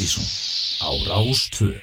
Partíson á Rástvö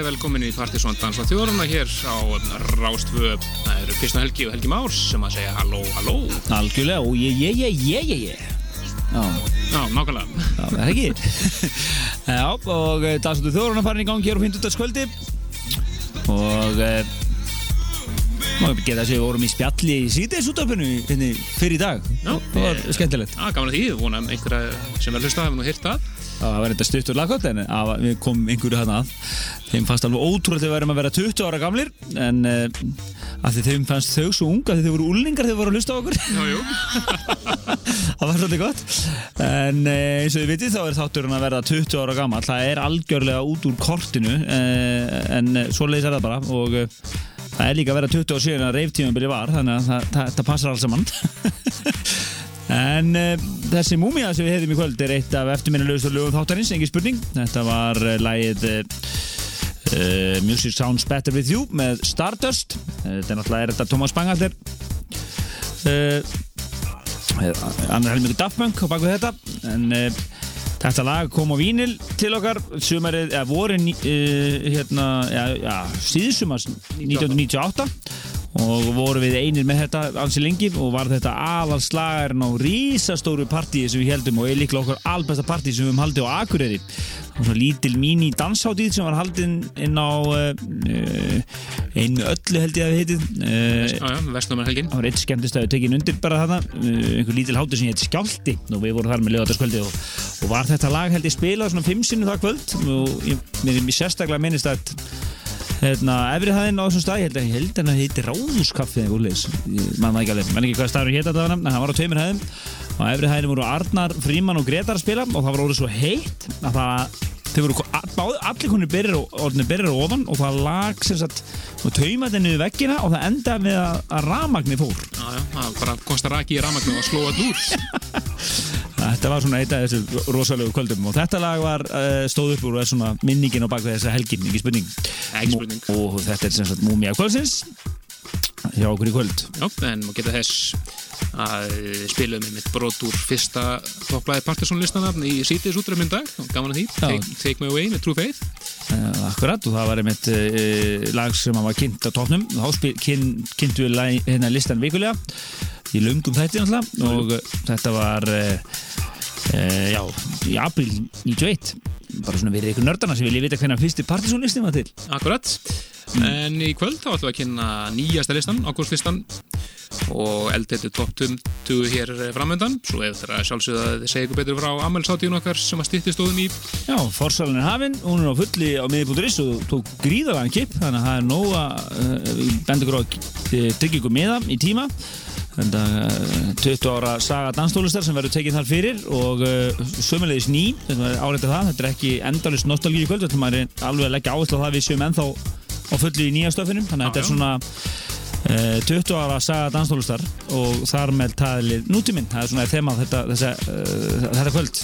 verið velkomin í Partisón Dansa þjórna hér á Rástvö. Það eru Kristján Helgi og Helgi Márs sem að segja halló, halló. Algjörlega, og ég, ég, ég, ég, ég, ég. Já, Já, nákvæmlega. Já, það er ekki. Já, og eh, Dansandu þjórna farin í gangi hér á 50. skvöldi og maður geta að segja við vorum í spjalli í síðdeisúttöpunni hérna fyrir í dag. Já, það var skemmtilegt. Já, gaman að því, vonum einhverja sem er hlusta hafa nú hýrt það það var þetta stuttur lagkvæmt en að við komum einhverju þarna að. Þeim fannst alveg ótrúlega þegar við erum að vera 20 ára gamlir en uh, að því þeim fannst þau svo unga því þau voru úlningar þegar þau voru að hlusta á okkur. Jú, jú. Það var svolítið gott. En uh, eins og þið vitið þá er þátturinn að verða 20 ára gammal það er algjörlega út úr kortinu uh, en svo leiðis er það bara. Og það er líka að vera 20 ára síðan að reiftímanbili var þannig að það, það, það passar alls saman En uh, þessi múmia sem við hefðum í kvöld er eitt af eftirminnilegustu lögum þáttarins, engin spurning. Þetta var uh, lægið uh, Music Sounds Better With You með Stardust. Þetta er náttúrulega er þetta Thomas Bangalter. Annar helmingu Daft Punk á baku þetta. En Þetta lag kom á vínil til okkar sumarið, eða vorin uh, hérna, já, já, síðsumars 1998 og voru við einir með þetta ansi lengi og var þetta aðalslagarinn á rísastóru partíi sem við heldum og er líklega okkur albesta partíi sem við höfum haldið á Akureyri. Og svona lítil mini dansháttíð sem var haldinn inn á uh, einu öllu held ég að við heitið uh, Já, já, Vestnumar helgin það var eitt skemmtistæðu tekin undir bara þarna uh, einhver lítil hátur sem hétt Skjálti og við vorum þar með lögataskvöldi og, og var þetta lag held ég spilað svona fimm sinnum það kvöld. Og ég, mér sérstaklega minnist að hérna, efrihæðin á þessum stað, ég held að ég held að það heiti Ráðuskaffið úrleis, mann það ekki alveg mann ekki hvað staður hétt að það var en það var á tveimur hæðum. Og efrihæðin voru Arnar, Fríman og Gretar að spila og það var orðið svo heitt að það þau voru allir konir byrjar og orðinir byrjar og ofan og það lag sem sagt og taumaði niður veggina og það endaði með að, að ramagni fór. Já, já, það bara kostar raki í ramagnu og slóa þetta úr Þetta var svona eitt af þessu rosalegu kvöldum og þetta lag var uh, stóð upp úr og er svona minningin á bakveg þessa helgin, ekki spurning. Ekki spurning. Og, og þetta er sem sagt Múmia kvöldsins hjá okkur í kvöld. Já, en maður geta þess að spilum við mitt brot úr fyrsta topplæði Partisan-listana í sítiðs útrömminn dag, gaman að því, take, take Me Away með True Faith. Uh, akkurat, og það var einmitt uh, lag sem var kynnt á tóknum, þá kynntu við hérna listan vikulega. Í lungum þætti náttúrulega. Og uh, þetta var já, í april 91 bara svona verið ykkur nördana sem vilja vita hvernig fyrsti Partisan-listin var til. Akkurat, en í kvöld þá ætlum við að kynna nýjasta listan, ágústlistan og eldheitu top 20 hér framöndan svo ef það er sjálfsögða að segja ykkur betur frá ammælsáttíðun okkar sem að stýtti stóðum í. Já, Forsalun er hafinn, hún er á fulli á miði.is og tók gríðalega kipp þannig að það er nóga uh, bendur ykkur á tryggja ykkur miða í tíma þetta uh, 20 ára saga danstólustar sem verður tekið þar fyrir og uh, sömulegis ný, þetta er áreitað það þetta er ekki endalist nostálgíu kvöld þetta er alveg að leggja áherslu á það við séum ennþá á fulli í nýja stöfinum. Þannig að þetta er svona 20 ára saga danstólustar og þar með taðilið nútíminn, það er svona þema þetta, þessa, uh, þetta kvöld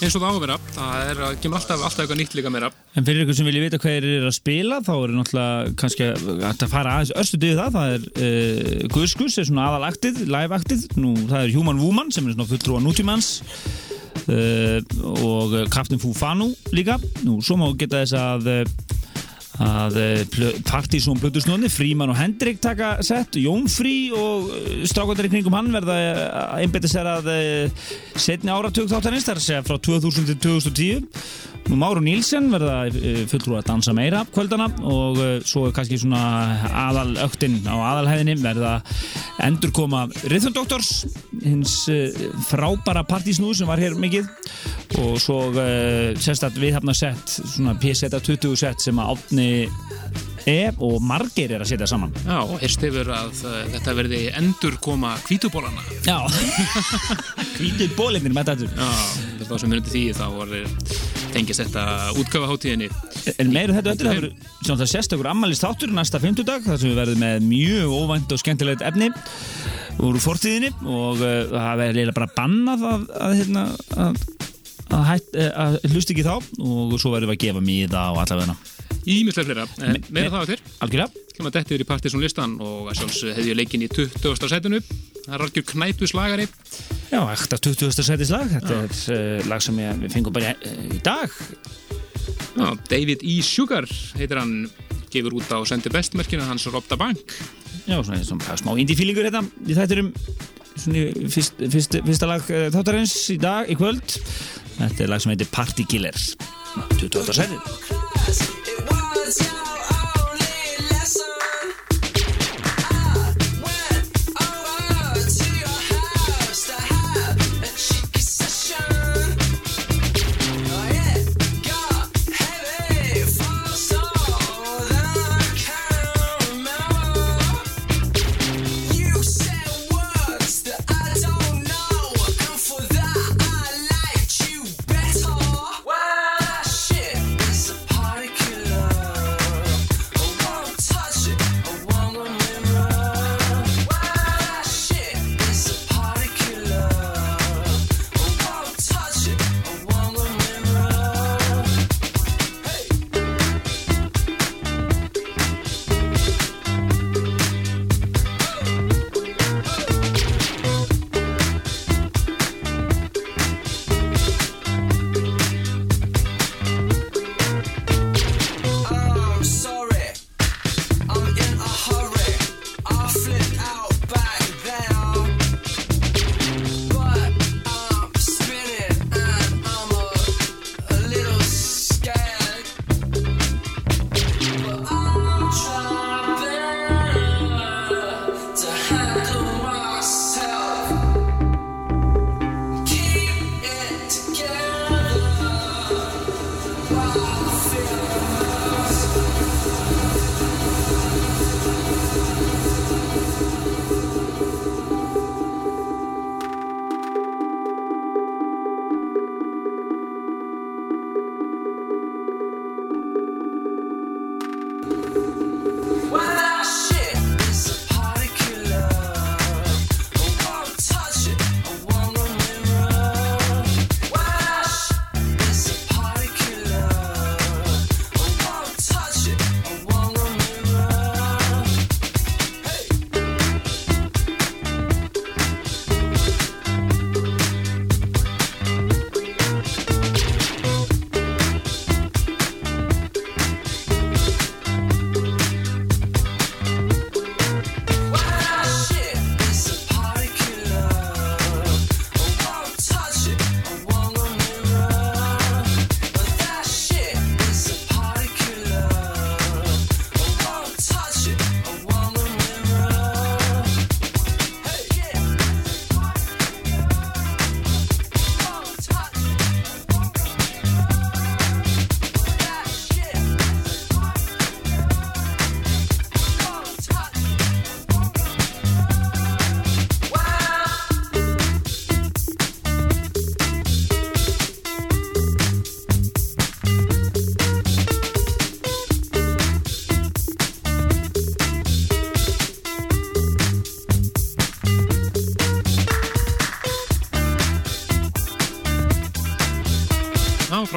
eins og það á að vera, það er kemur alltaf, alltaf eitthvað nýtt líka meira. En fyrir ykkur sem vilja vita hvað er að spila þá er náttúrulega kannski að fara aðeins örstu döðu það, það er uh, Guðskus, er svona aðalaktið, live-aktið. Það er Human Woman sem er svona fulltrúa nútímanns uh, og Captain Fufanu líka. Nú svo má geta þess að að Partísson Plutusnóðni, Fríman og Hendrik taka sett, Jónfrí og strákvöldar í kringum hann verða að einbeta sér að setni áratug þáttanins, að segja frá 2000 til 2010 Nú Máru Nílsen verða fulltrú að dansa meira kvöldana og svo er kannski svona aðal öktinn á aðalhæðinni verða endur koma Rhythm-doktors hins frábara partysnúð sem var hér mikið. Og svo sérstaklega við hafna sett svona P-seta 20 sett sem að átni E og margir er að setja saman. Já, og hérst hefur að uh, þetta verði endur koma kvítubólana Já, kvítubólinir með þetta. Já, þetta var sem myndi því þá var tengist þetta útgöfaháttíðinni En meiru þetta öllu, það verður sérstaklega ammalist þáttur næsta 50 dag þar sem við verðum með mjög óvænt og skemmtilegt efni úr fortíðinni og uh, það verður leila bara bannað að, að, hérna, að, að, hætt, að hlusta ekki þá og svo verðum við að gefa miða og allavegna Ímyndlega fleira, en Me- meira me- það á þér Algjörlega. Kemur að detti yfir í Partiðsson listan og að sjálfsög hefði ég leikin í 20. sætunu Það er algjör knæpu slagari Já, ekta 20. sætis lag Þetta er uh, lag sem ég, við fengum bara í, í dag. Já, David E. Sugar heitir hann gefur út á sendi bestmerkinu hans Robda Bank. Já, svona, svona smá indie-feelingur hérna í þætturum fyrst, fyrst, fyrsta lag uh, þáttarins í dag, í kvöld. Þetta er lag sem heitir Party Killers 28. sætið It was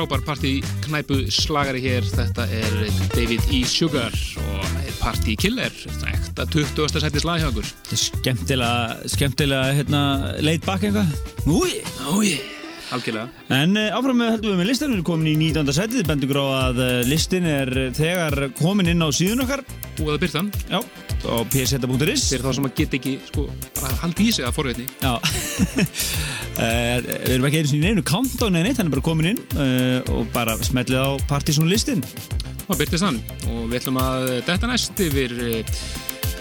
frábær partyknæpu slagari hér þetta er David E. Sugar og Party Killer ekta 20. sæti slag hjá okkur Skemmtilega, skemmtilega, hérna, leit bakk eitthvað. Úi! Ói, algjörlega En uh, áfram með heldum við með listan, við erum komin í 19. setið, bendur ykkur á að uh, listin er þegar komin inn á síðun okkar, og að byrta hann já, á pseta.is. fyrir þá sem að geta ekki sko, bara haldi í sig að forveitni Já, uh, við erum ekki einu sinni í neinu countdown eða neitt, hann er bara komin inn uh, og bara smellið á Partisan listin. og byrtist hann og við ætlum að detta næst yfir eh,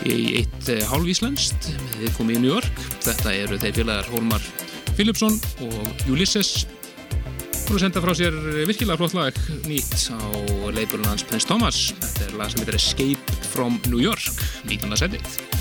í eitt eh, hálfíslenskt við komum í New York þetta eru þeir félagar Hólmar Philipsson og Ulysses er senda frá sér virkilega flott lag nýtt á leifurinn hans Prince Thomas þetta er lag sem heitir Escape from New York 19. setið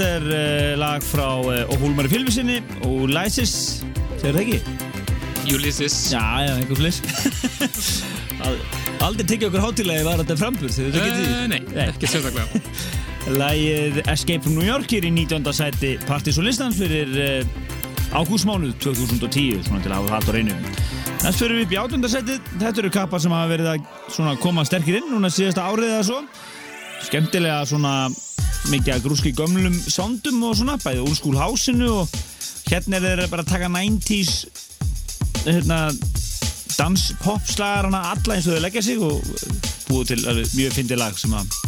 þetta er uh, lag frá uh, Óhólmari Fylfisinni og Lysis, segir það ekki? Ulysses. Já, já, einhver flis Aldrei tekið okkur hátilegi var þetta frambur þetta Eh, getið Nei, ekki sérstaklega. Lægið Escape from New York er í 19. sæti Partys og listans fyrir uh, ágústmánuð 2010 svona til að hafa allt á reynu Næst fyrir við upp í 18. sætið. Þetta eru kappar sem hafa verið að koma sterkir inn núna síðasta árið eða svo. Skemmtilega svona mikið að grúski gömlum soundum og svona bæði old school house-inu og hérna er þeir bara að taka 90s hérna dans-pop-slagarana alla eins og þau leggja sig og búið til alveg mjög fyndið lag sem að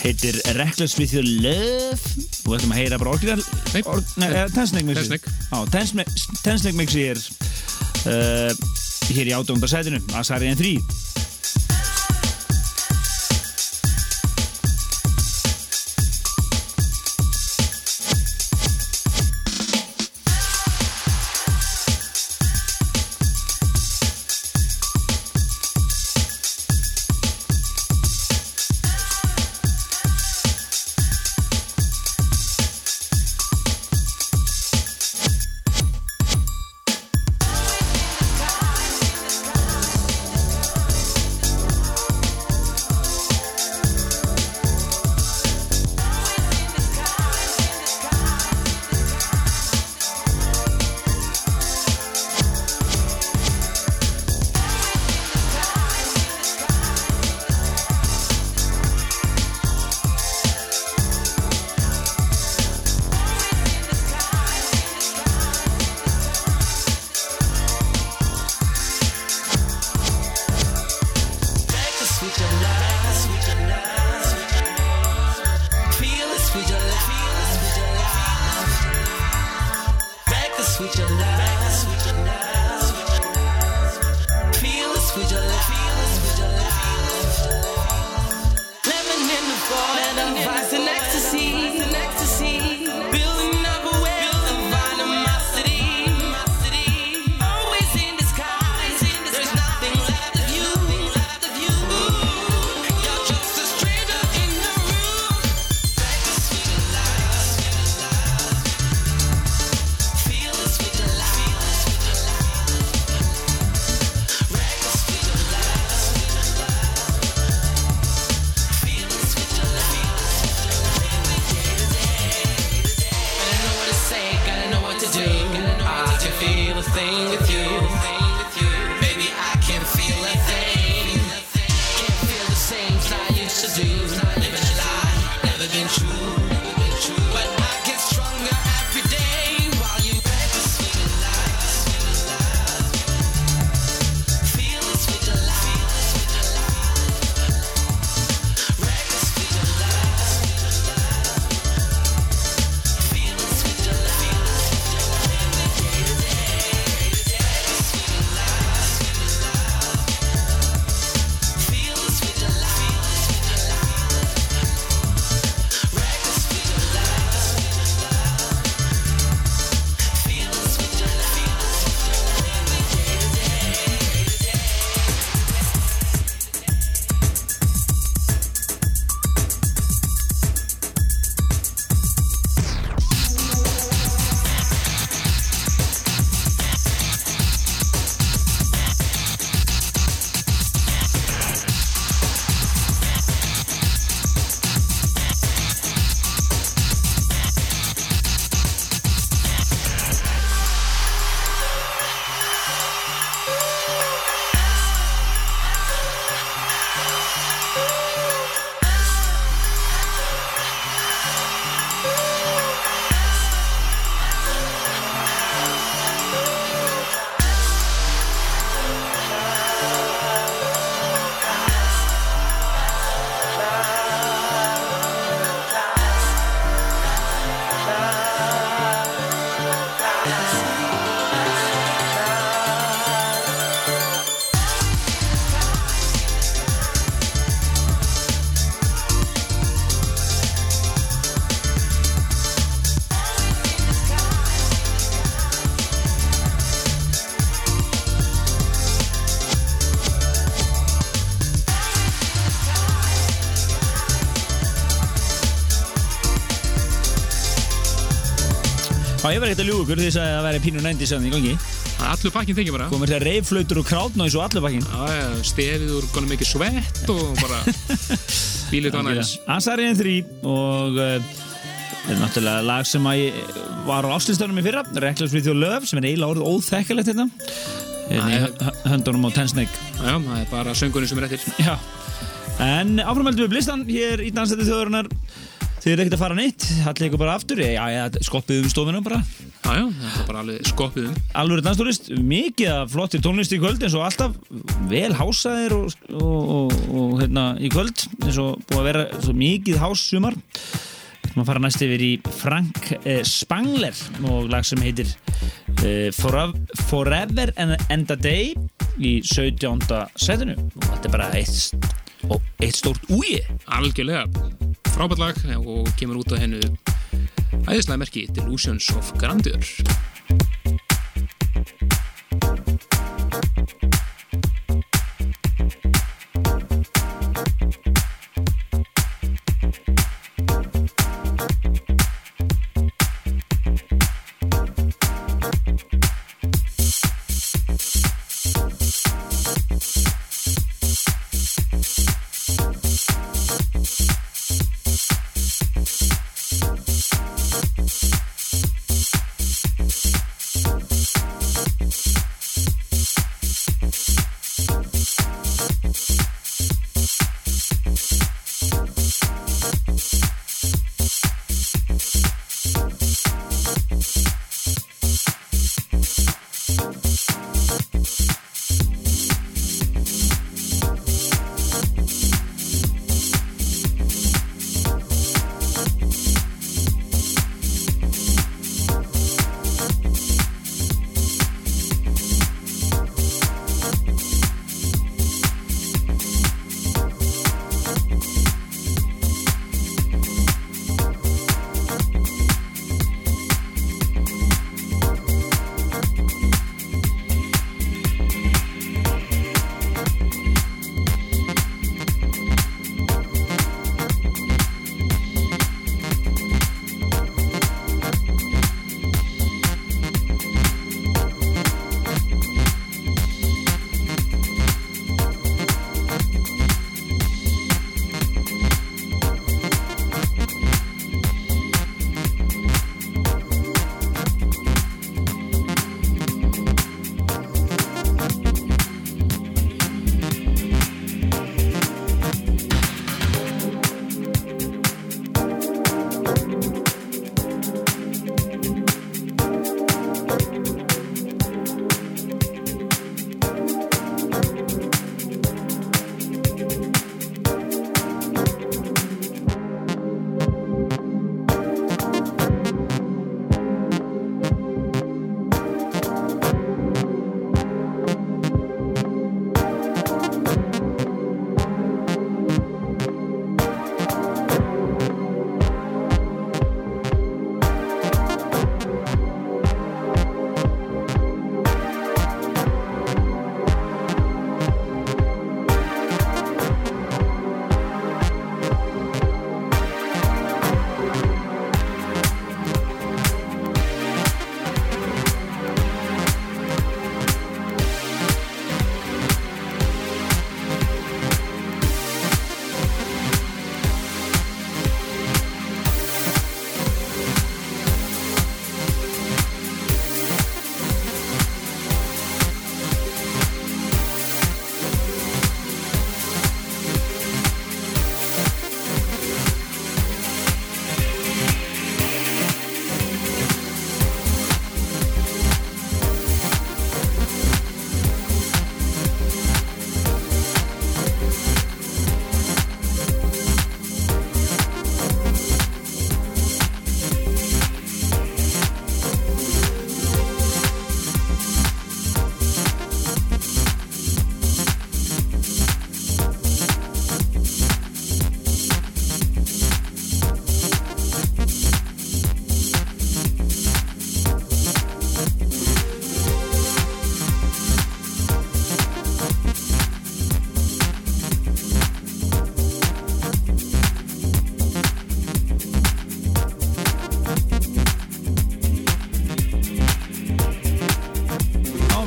heitir Reckless with your love. Og ætlum að heyra bara orginal or, eh, Tensnake mixi. Tensnake. Já, Tensnake Tensnake mixi er uh, hér í átjónda sætinu Asari N3 ég var ekkert að ljúga ykkur því að það væri pínu nændi sem í gangi. Það er allur pakkin þykja bara. Komur þér reyflautur og krátnóis og allur bakkin Já, já, stefið úr konum mikið svett og bara bílið á næðis Ansariðin 3 og uh, þetta er náttúrulega lag sem að ég var á áslistunum í fyrra with your love sem er eiginlega orðið óþekkalegt hérna. Hérna í höndunum á Ten Snake Já, það er bara söngurinn sem er eftir. Já. En áframhaldum við blistan hér í dansætti þjóðurinnar Þið eru ekkert að fara neitt, allir ykkur bara aftur? Já, skoppið um stofuna bara. Já, já, það er bara alveg skoppið um. Alveg danstúrist, mikið flottir tónlist í kvöld eins og alltaf. Vel hásaðir og, og, og, og hérna í kvöld eins og búið að vera svo mikið hássumar Við fara næst yfir í Frank eh, Spangler og lag sem heitir eh, Forever, and, and a Day í 17. setinu. Og þetta er bara eitt, eitt stórt úi. Algjörlega frábært lag og kemur út af hennu æðislega merki Delusions of Grandeur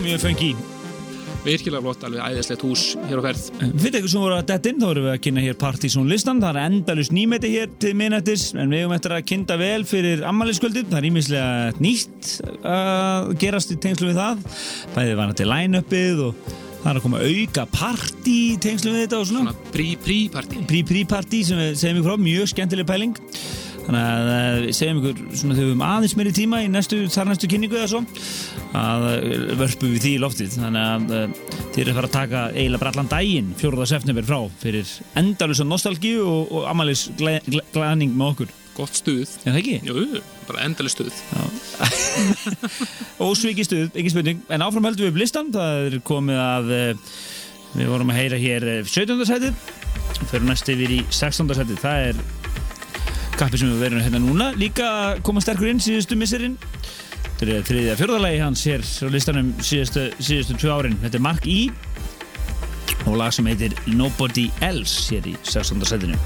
mjög fengi virkilega flott, alveg æðislegt hús hér á ferð. Fyrir ykkur sem voru að dett inn, þá erum við að kynna hér Partizón listan, það er endalus nýmeti hér til minnættis, en við höfum eftir að kynna vel fyrir ammæliskvöldin, það er ímislega nýtt að gerast í tengslu við það, bæðið var til line-upið og það er að koma auka partí í tengslu við þetta og svona. Svona prí-prí-partí prí-prí-partí sem við segjum ykkur á, mjög skemmtileg pæling þannig að eh, við segjum ykkur svona þegar við höfum aðeins meiri tíma í næstu, þar næstu kynningu eða svo að eh, vörpum við því í loftið þannig að eh, þið eru að fara að taka eiginlega bara allan daginn 4. september frá fyrir endalusa nostalgíu og, og amalis glæning með okkur gott stuð, er það ekki? jú, bara endalega stuð Ósviki stuð, ekki spurning en áfram höldum við upp listan, það er komið að við vorum að heyra hér eh, 17. setið fyrir næst yfir í 16. setið það er kappi sem við verðum hérna núna. Líka koma sterkur inn síðustu misserinn þetta er þriðja fjörðalagi hans hér á listanum síðustu, síðustu tvö árin. Þetta er Mark E. Og lag sem heitir Nobody Else hér í 16. setinu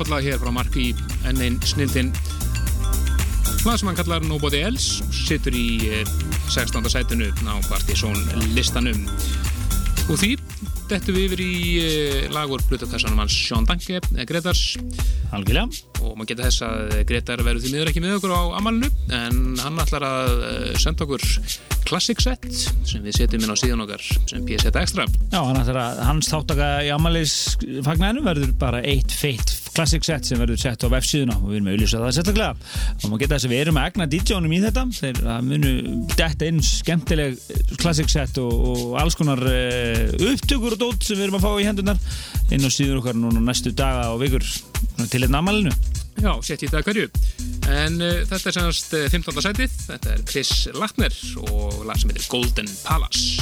frábætlega hér frá Mark í enn einn snildin hlað sem hann kallar Nobody Else situr í eh, 16. sætinu á Partizón listanum og því dettum við yfir í eh, lagur blutukassanum hans Sean Danke, eh, Gretars Algjörlega. og maður geta þess að Gretar verður því miður ekki með okkur á amalinu en hann ætlar að eh, senda okkur Classic Set sem við setjum inn á síðan okkar sem PSZ Extra Já, hann ætlar að hans þáttaka í Amalis fagnæðinu verður bara eitt feitt classic set sem verður sett á F-síðuna og við erum auðvitað það sérstaklega. Og maður geta þess að við erum að egna DJ-unum í þetta. Þeir að munu detta inn skemmtileg classic set og, og alls konar uh, upptökur og dót sem við erum að fá í hendunar inn á síður okkar núna næstu daga og vikur. Til þetta amalinu Já, sett í dag hverju. En uh, þetta er semast 15. sætið. Þetta er Chris Lackner og lag sem heitir Golden Palace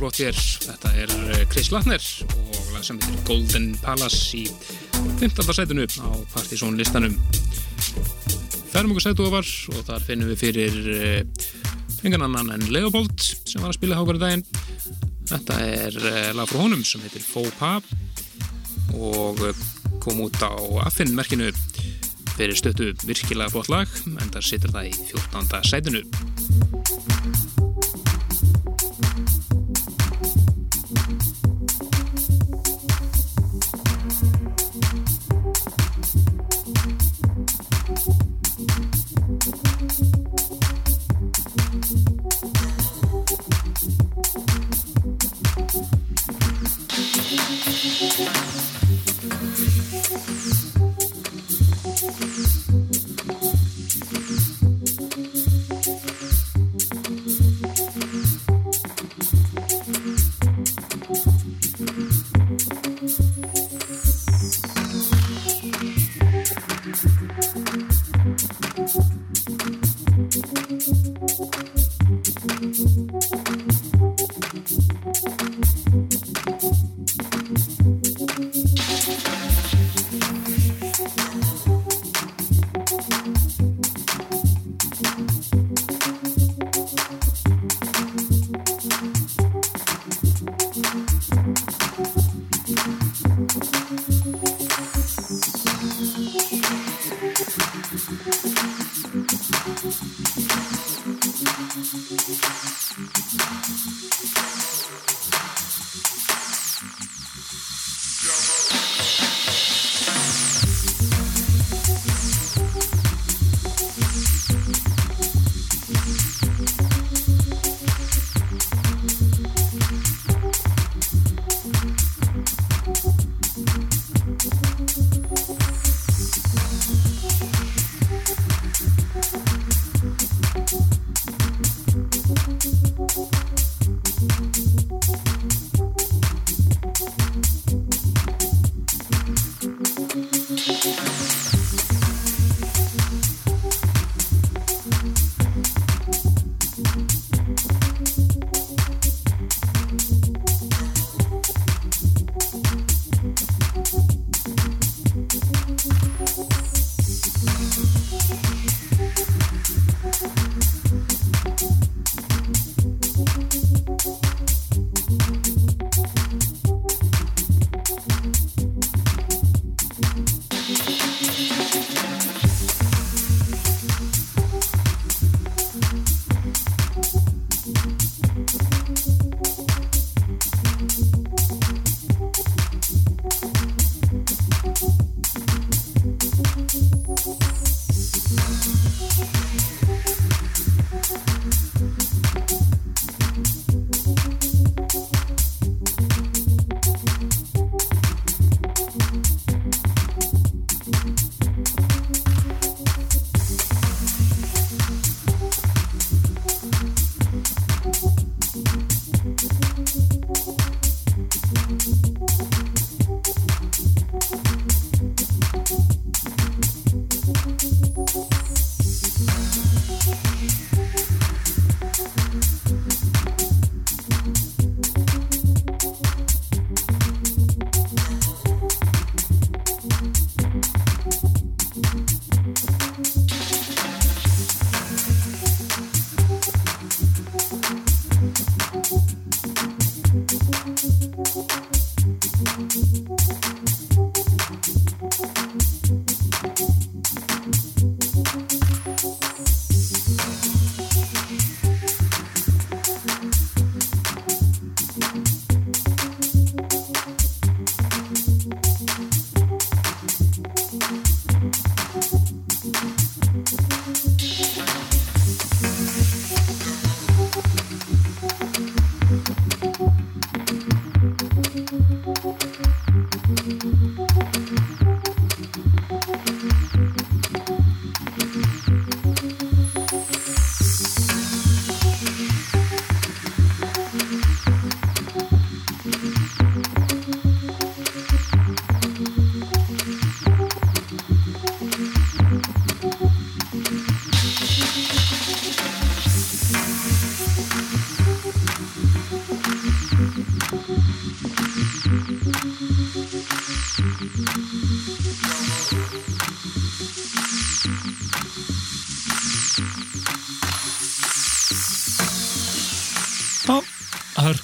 virkilega flott hér. Þetta er eh, Chris Latner og lag sem heitir Golden Palace í 15. sætinu á Partizón listanum. Færum okkur sætu ofar og þar finnum við fyrir uh, engan annan en Leopold sem var að spila hákværi daginn. Þetta er uh, lag frá honum sem heitir Faux Pas og kom út á Affin-merkinu fyrir stöttu virkilega flott lag en þar situr það í 14. sætinu.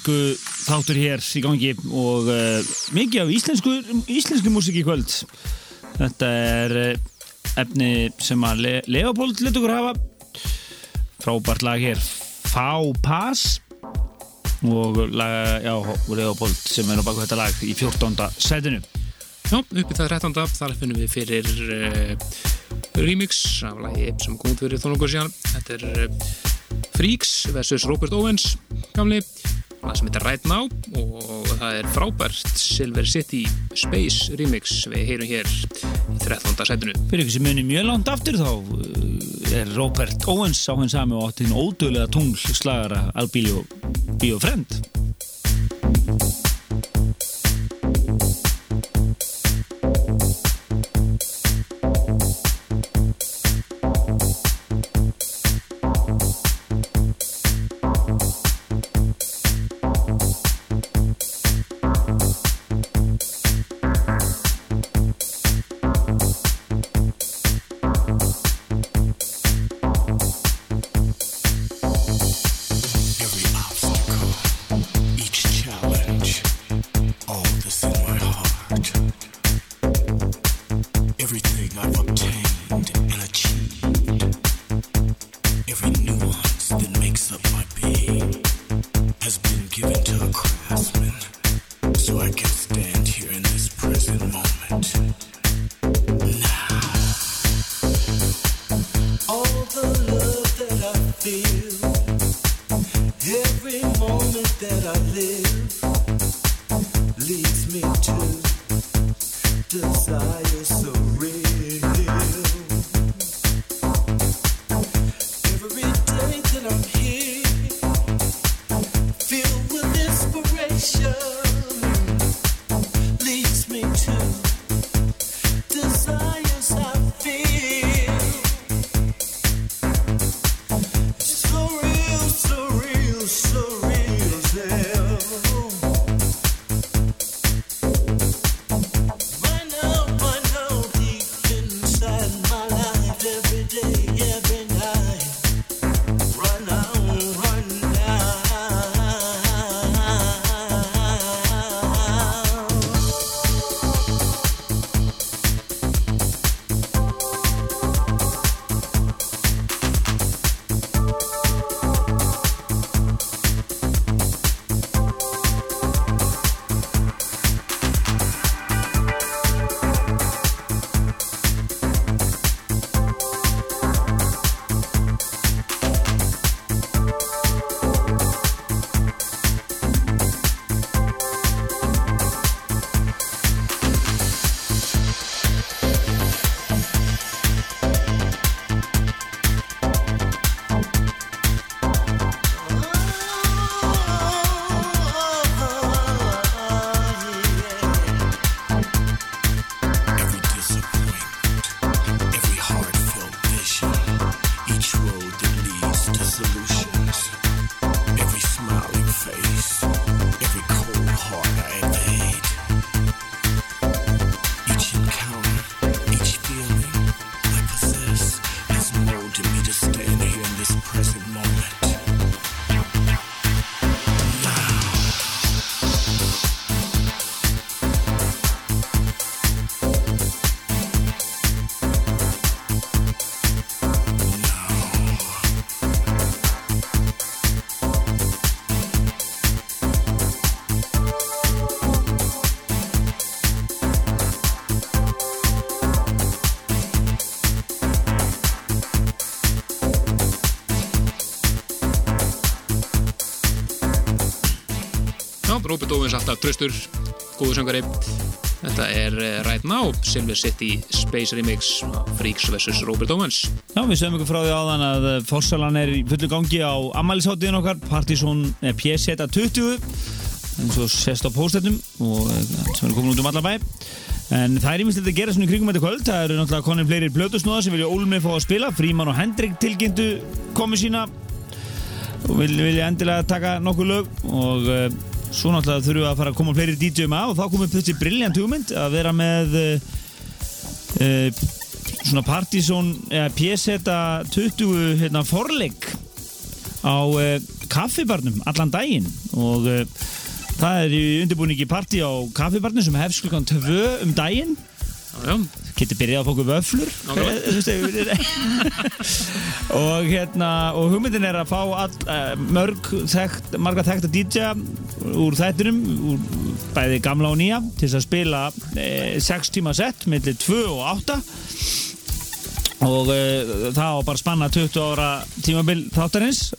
Hörku þáttur hér í gangi og uh, mikið af íslensku, íslensku músík í kvöld. Þetta er uh, efni sem að Le Leopold let okkur hafa. Frábært lag hér, Fá Pass og lag, já, Leopold sem er á baku þetta lag í 14. setinu. Já, uppið það 13. þar finnum við fyrir uh, remix af lagi sem kom út fyrir þónungur síðan. Þetta er Freaks vs. Robert Owens gamli, það sem heitir Right Now og það er frábært Silver City Space remix við heyrum hér í 13. setinu. Fyrir ykkur sem munir mjög langt aftur þá uh, er Robert Owens á henn sami og átti hinn ódöðlega tungl slagara Albíli og Bíofrend. see. Robert Owens alltaf tröstur, góðu söngari. Þetta er eh, Right Now, Silver City Space Remix, Freaks vs. Robert Owens. Já, við sögum ykkur frá því áðan að eh, Fossalan er fullu gangi á ammælisháttiðin okkar, Partizón PZ20 eins og sest á póstetnum og eh, sem eru komin út um allar bæ en það er ímyndilegt að gera svona í kringum þetta kvöld það eru náttúrulega konið fleiri blötusnóða sem vilja ólmið fá að spila, Fríman og Hendrik tilkynntu komið sína og vil, vilja endilega taka nokkuð lög og svo náttúrulega þurfum við að fara að koma fleiri DJ-um á og þá komum við þessi brilljant hugmynd að vera með uh, svona Partizón eða PZ20 hérna, forleik á uh, kaffibarnum allan daginn. Og uh, það er í undirbúningi partí á kaffibarnum sem hefst klukkan 2 um daginn. Getur byrjað að fóku vöflur. Og hérna og hugmyndin er að fá all, mörg þekkt, marga þekkta DJ úr þættinum úr bæði gamla og nýja til að spila 6 tíma sett millir 2 og 8 og uh, það á bara spanna 20 ára tímabil þáttarins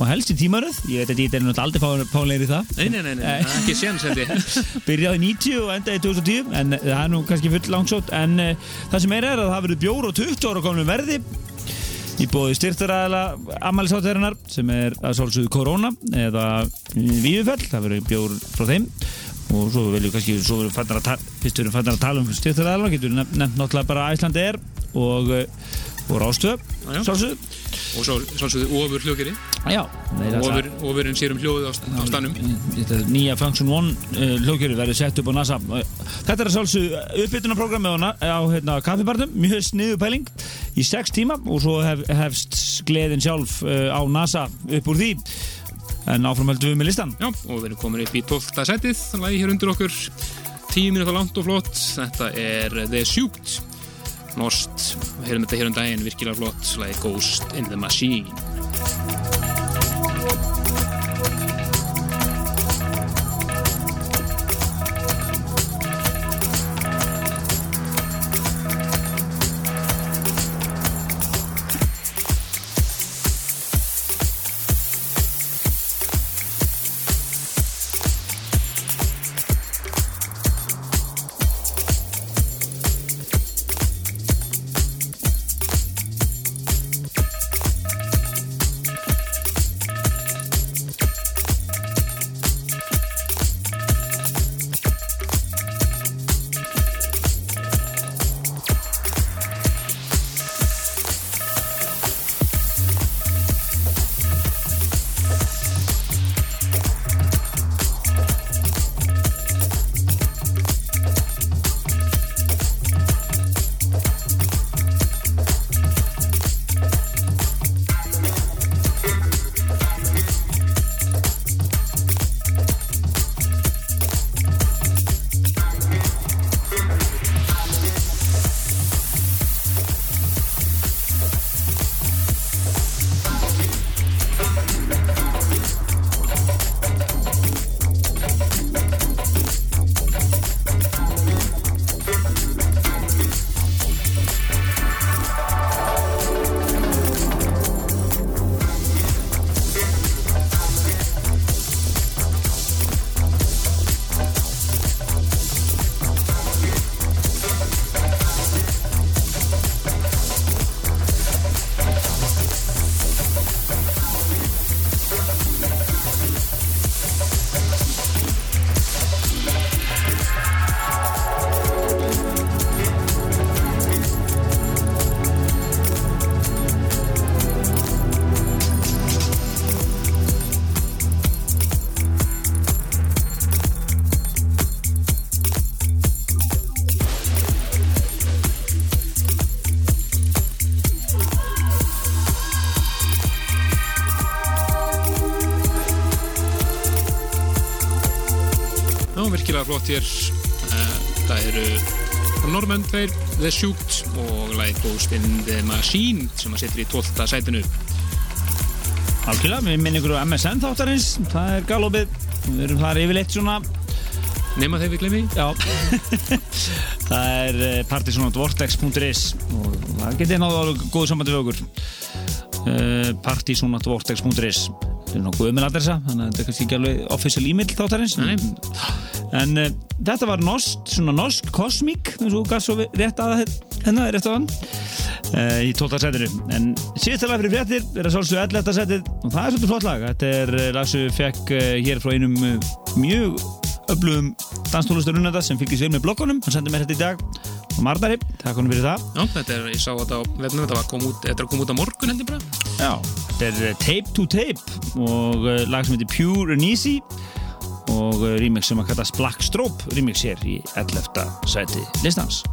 og helst í tímaröð. Ég veit að DJ er náttúrulega aldrei fáleir í það. Nei, nei, nei, nei, ekki séns ég. Byrjaði 90 og endaði 2010 en það er nú kannski full langsótt en uh, það sem er er að það verður bjór og 20 ára komnum verði í bóði styrtaræðala ammælisátæðarinnar sem er að svolsögðu Korona eða Víðufell, það verður bjór frá þeim. Og svo viljum kannski svo verður fættar að tala, verður um styrtaræðala, getur nefnt, náttúrulega bara Æslandi er og, uh, og Rástöð svolsögðu og svo svolítið ofur hljókeri Já, ofur, ofurinn sér um hljóðið á, á stannum Þetta er nýja Function One uh, hljókjöru verður sett upp á NASA. Þetta er að sjálfsög uppbytunarprogrammi á, á hérna, kaffibarnum, mjög sniðu pæling í sex tíma og svo hef, hefst gleðin sjálf uh, á NASA upp úr því. En áfram höldum við með listan Já, og við erum komin upp í 12. setið lagi hér undir okkur. 10 minúta langt og flott. Þetta er The Sjúkt Nost, við heyrum þetta hér um daginn virkilega flott, lagi Ghost in the Machine flott hér Eh, Það eru normenn tveir The Sjúkt og lagi Ghost in the Machine sem að setja í 12. sætinu. Algjörlega, við minnum ykkur á MSN þáttarins það er galopið, við erum þar yfirleitt svona. Nema þegar við glemmi Já. Það er eh, partysonatvortex.is og það getið náðu góðu sambandi við okkur. Uh, partysonatvortex.is þetta er nokkuð umil adressa þannig að þetta er kannski ekki alveg official e-mail þáttarins Nei. En uh, þetta var nost, svona norsk kosmík eins og gaf svo rétt að hennar rétt á hann uh, í 12. setinu en síðastalega fyrir fréttir er að sálsög 11. setið og það er svolítið flott lag þetta er uh, lag sem við fekk uh, hér frá einum mjög öflugum danstólustur unnenda sem fylgist við með blokkunum hann sendi mér þetta í dag og Mardari, takk honum fyrir það Já, þetta er, ég sá þetta á vefnum, þetta var kom út, þetta er að koma út á morgun heldur bara. Já, þetta er Tape to Tape og lag sem heitir Pure and Easy og uh, remix sem að kallast Black Strobe remix hér í 11. sæti listans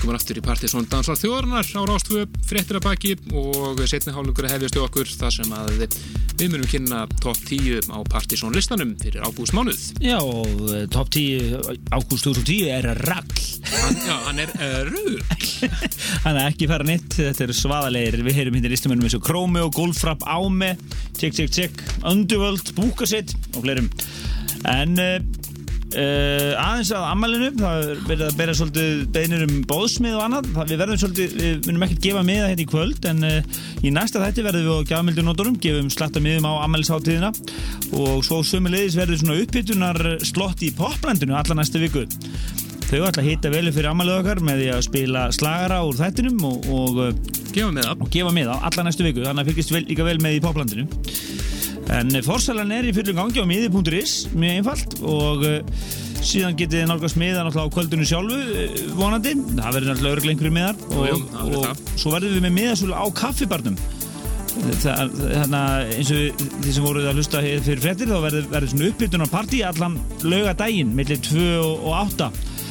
Já, velkomin aftur í Partisón Dansar þjóðarnar á Rástvö, fréttir að baki og setni hálfleikur að hefjast í okkur þar sem að við munum kynna top 10 á Partisón listanum fyrir ágúst mánuð. Já, og eh, top 10 ágúst 2010 er ragl. Hann, já, hann er uh, rugg. Hann er ekki fara nýtt, þetta eru svaðalegir. Við heyrum hindi listamennum eins og Krómi og Golfrapp Áme, Tjekk, Tjekk, Tjekk, Underworld, Búkasitt og fleirum. En uh, uh, aðeins að ammælinu, það er verið að bera svolítið beinir um bóðsmið og annað. Það, við verðum svolítið, við munum ekkert gefa miða hérna í kvöld, en uh, í næsta þætti verðum við á gjafmildunótorum, gefum slatta miðum á ammælisháttíðina og svo sömulegis verður svona upphitunar slott í poplandinu alla næsta viku. Þau ætla að hita vel upp fyrir ammælið okkar með því að spila slagara úr þættinum og, og, það. og gefa með á alla næstu viku þannig að fylgist vel, líka vel með í poplandinu en forsalan er í fyrir gangi á miði.is, mjög einfalt og uh, síðan getið nálgast miða náttúrulega á kvöldinu sjálfu uh, vonandi, það verður náttúrulega einhverju miðar og, jú, verður og það. svo verðum við með miðasölu á kaffibarnum. Þannig að eins og því sem voruð að hlusta fyrir frettir þá verður, verður svona uppbytunar partí allan laugadaginn millir 2 og og 8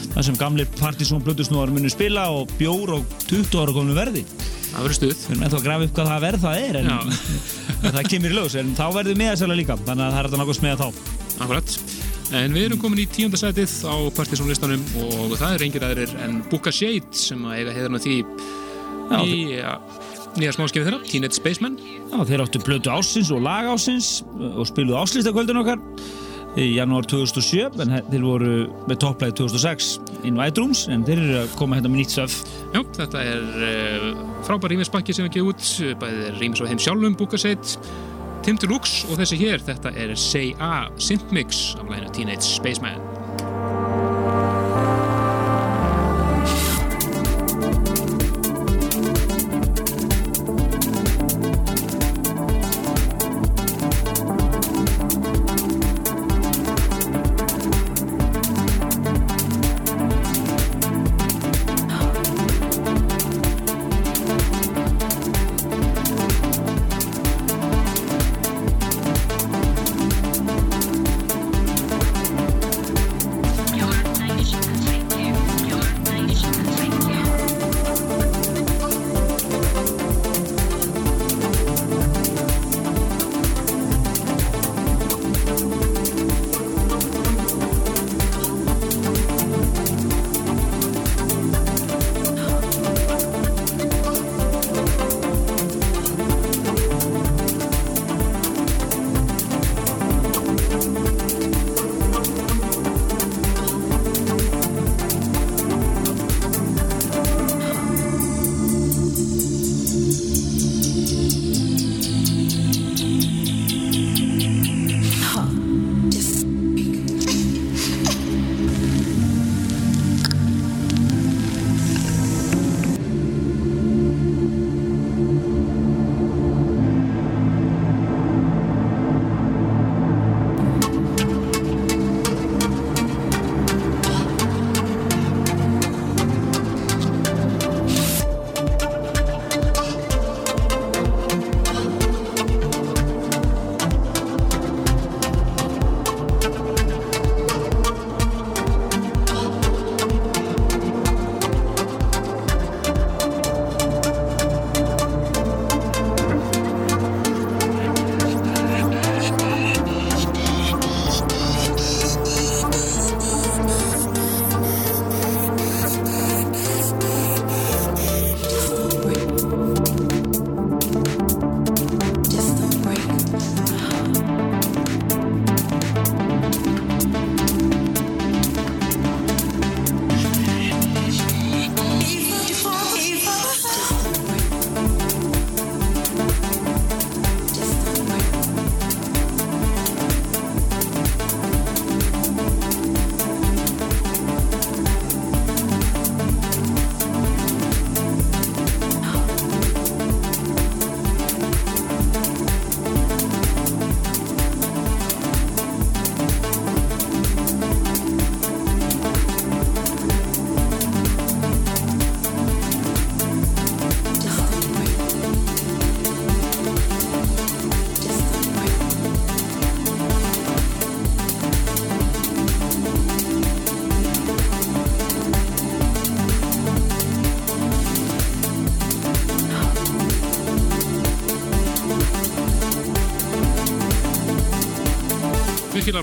þar sem gamli partysón blötusnúar munu spila og bjór og 20 ára kominu verði Það verður stuð. við erum ennþá að grafa upp hvað það verð það er en, en það kemur í ljós en þá verður miðasæla líka þannig að það er þetta nokkuð smiða þá Akkurat. En við erum komin í tíundasætið á Partisón listanum og það er engir aðrir en Booka Shade sem að eiga heiðarna því Já, í ja, nýja smáskifið þeirra, Teenage Spaceman. Já, þeir áttu blötu ásins og lag ásins og spiluðu áslýstakvöldin okkar í janúar 2007 en þeir voru með topplæði 2006 in White Rooms en þeir eru að koma hérna með nýtt söf Já, þetta er uh, frábær rýmisbakki sem við gefum út, bæðið rýmis á heim sjálfum, Búkaseit, Tim Deluxe og þessi hér, þetta er Say A Synthmix af læginu Teenage Spaceman.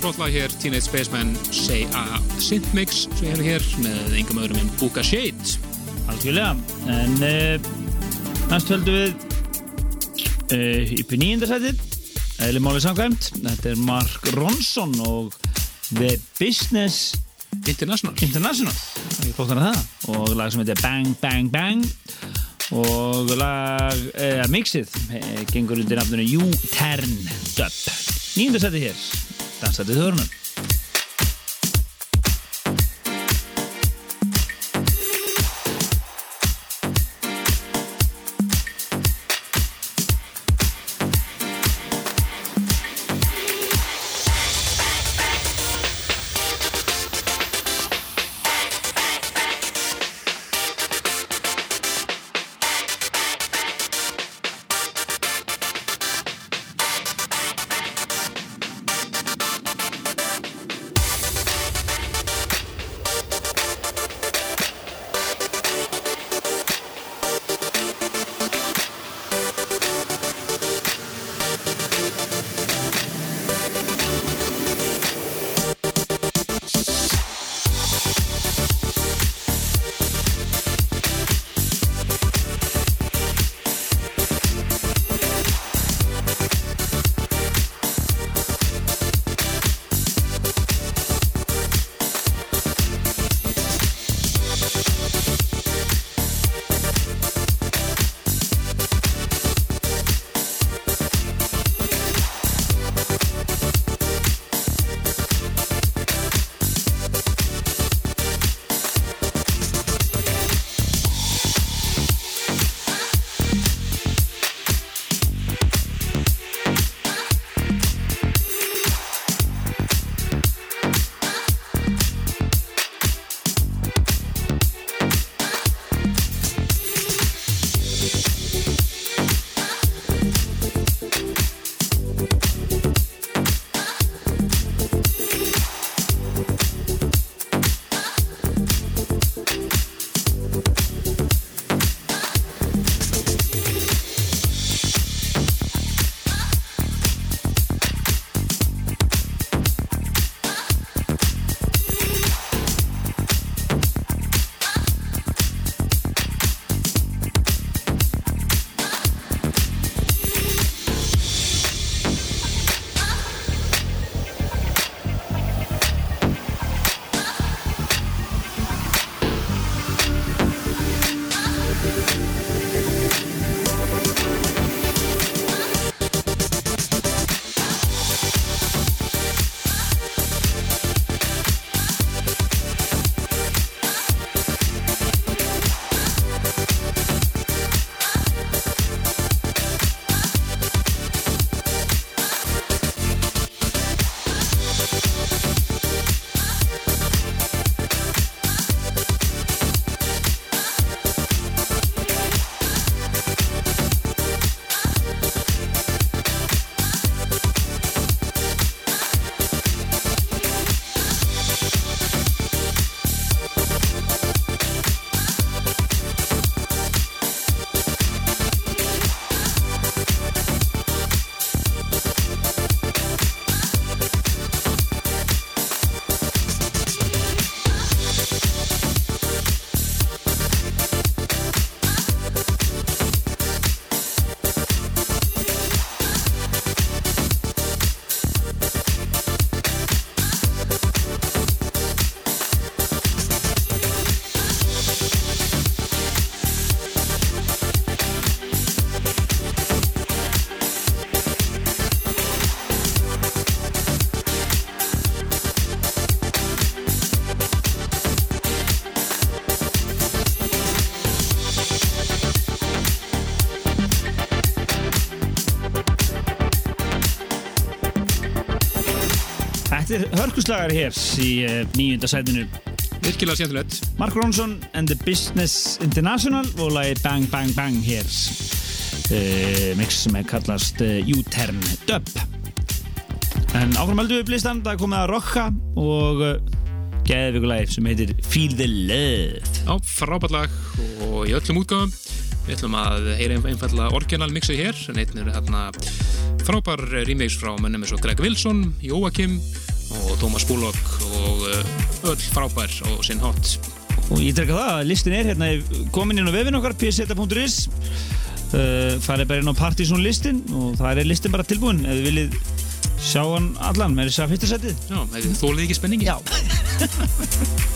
Flott lag hér Teenage Spaceman Say a Synth Mix sem ég hefði hér með engum öðrum en Buka Shade Algjörlega, en uh, næst höldum við uh, upp í nýjendasætið eða máli samkvæmt, þetta er Mark Ronson og The Business International. International. Ég flóttan að það. Og lag sem heitir Bang Bang Bang. Og lag, eða mixið eh, gengur undir nafnunu U-Turn Dub nýjendasætið hér, dansætið þörunum Þetta er hörkuslagar hér í uh, nýjunda sætinu. Virkilega skemmtilegt. Mark Ronson and the Business International og lagi Bang Bang Bang hér. Uh, mix sem er kallast uh, U-Turn Dub. En áfram höldum við blistan það komið að rocka og uh, geðvíkulagi sem heitir Feel the Love. Já, frábært lag og í öllum útgáðum við ætlum að heyra einfallega orginal mixið hér en einn er hérna frábær remix frá mönnum eins og Greg Wilson, Joakim og Tómas Búlokk og eh, öll frábær og sinn hot og ég drekka það, listin er hérna komin inn á vefin okkar, pseta.is uh, eh, farið bara inn á Partiðsson listin og það er listin bara tilbúin ef þið viljið sjá hann allan. Með þess að fyrstasettið Já, þólið ekki spenningi Já.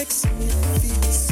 makes me feel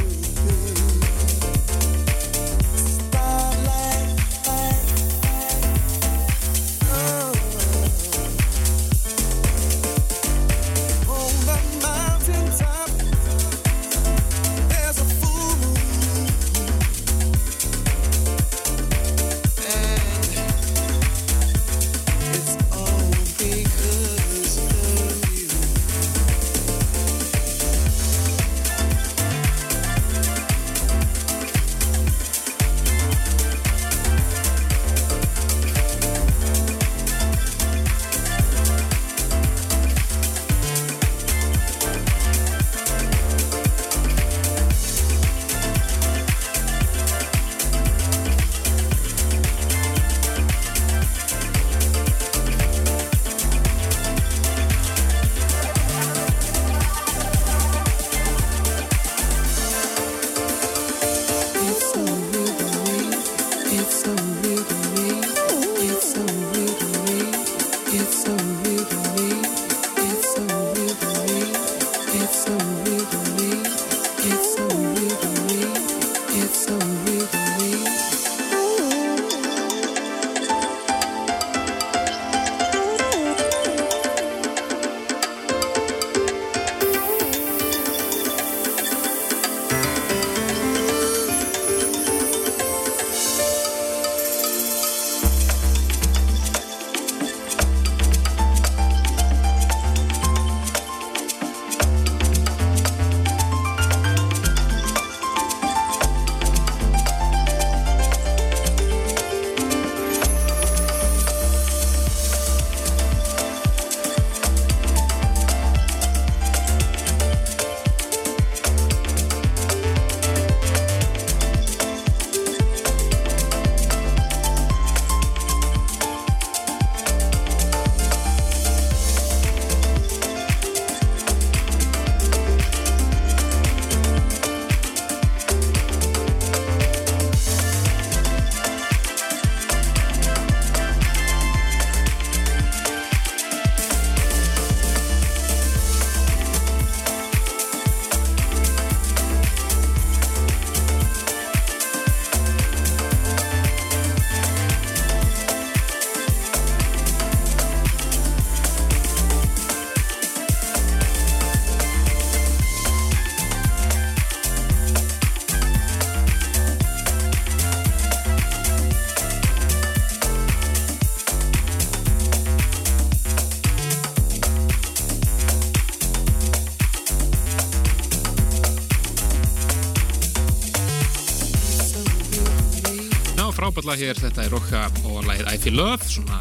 fjalla hér, þetta er Rokka og lægið I Feel Love, svona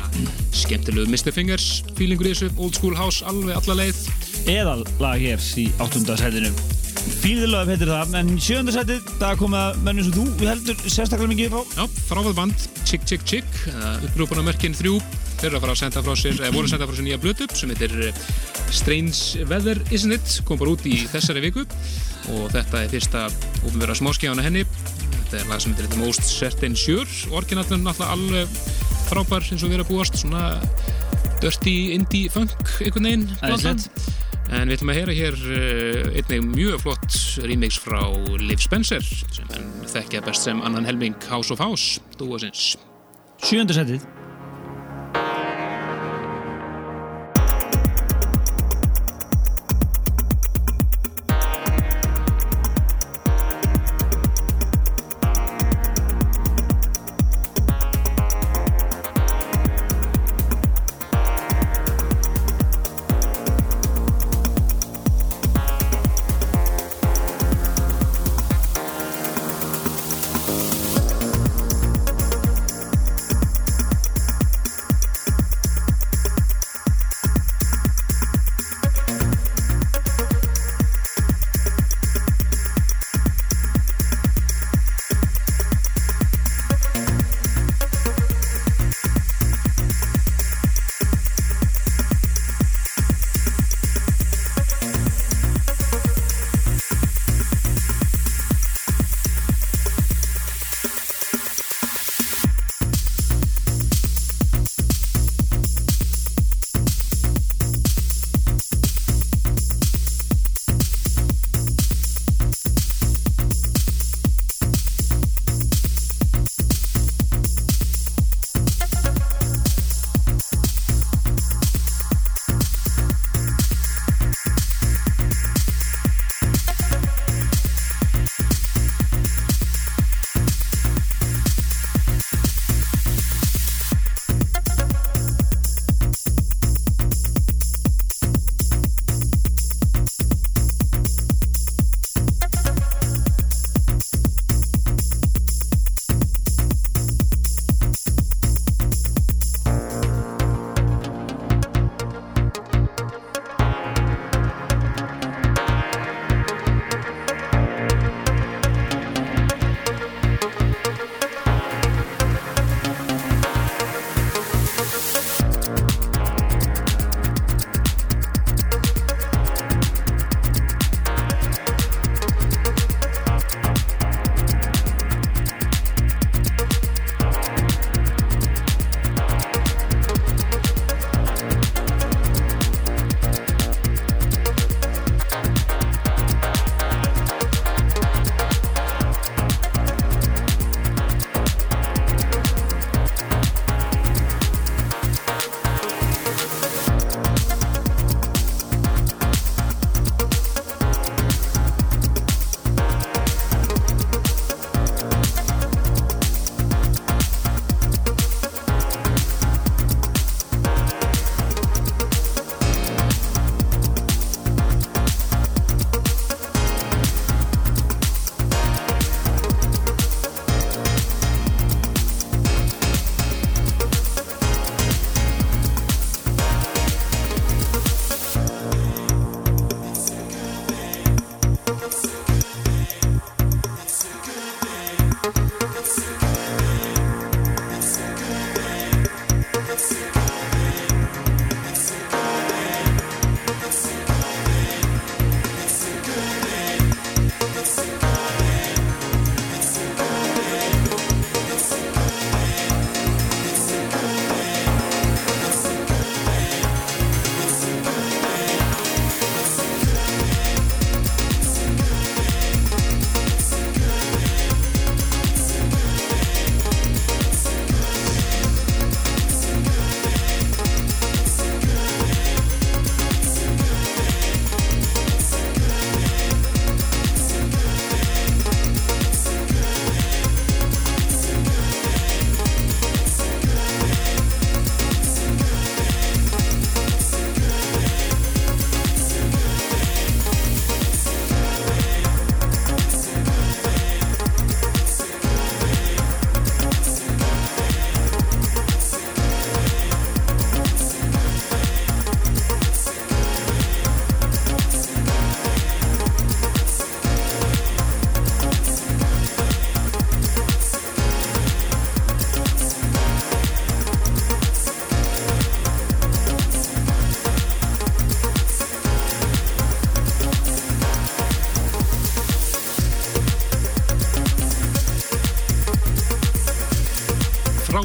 skemmtilegu Mr. Fingers feelingur í þessu. Old School House, alveg alla leið. Eða lag hér í áttundasætinu Fíðilöf heitir það, en sjöndasætið það kom að mennum sem þú, við heldur sérstaklega mikið upp á. Já, fráfæð band. Chick Chick Chick, eh, upprúpuna mörkin þrjú. Þeir eru að fara að senda frá sér, eða voru að senda frá sér nýja blötup sem heitir eh, Strange Weather Isn't It, kom bara út í þessari viku. Og þetta er fyrsta ofinverða smáskjána henni þetta er lag sem heitir The Most Certain Sure, orginallin náttúrulega alveg frábær eins og við erum að búast, svona dirty indie funk einhvern veginn. En við ætlum að heyra hér uh, einnig mjög flott remix frá Liv Spencer sem þekkja best sem annan helming House of House, dúasins. Sjöndasætið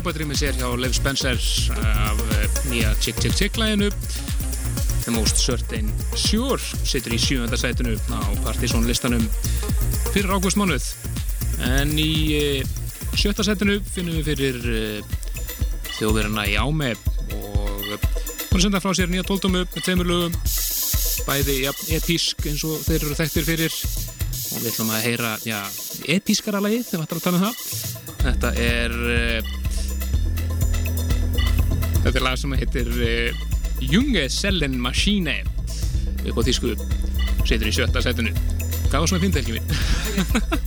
frábært rými sér hjá Leif Spencer af eh, nýja Chick Chick Chick læginu The Most Certain Sure situr í sjúönda sætinu á Partizón listanum fyrir ágústmánuð. En í eh, sjötta sætinu finnum við fyrir eh, þjóðverðina í Áme og hún er sendað frá sér nýja tóltómu með tveimur lögum bæði ja, etísk eins og þeir eru þekktir fyrir. Og við ætlum að heyra já, etískara lagi þegar við ætlum að tala um það. Þetta er þetta er lag sem heitir uh, Junge Sellen Maschine. Upp á tísku setur í sjötta setinu. Var svona fint ekki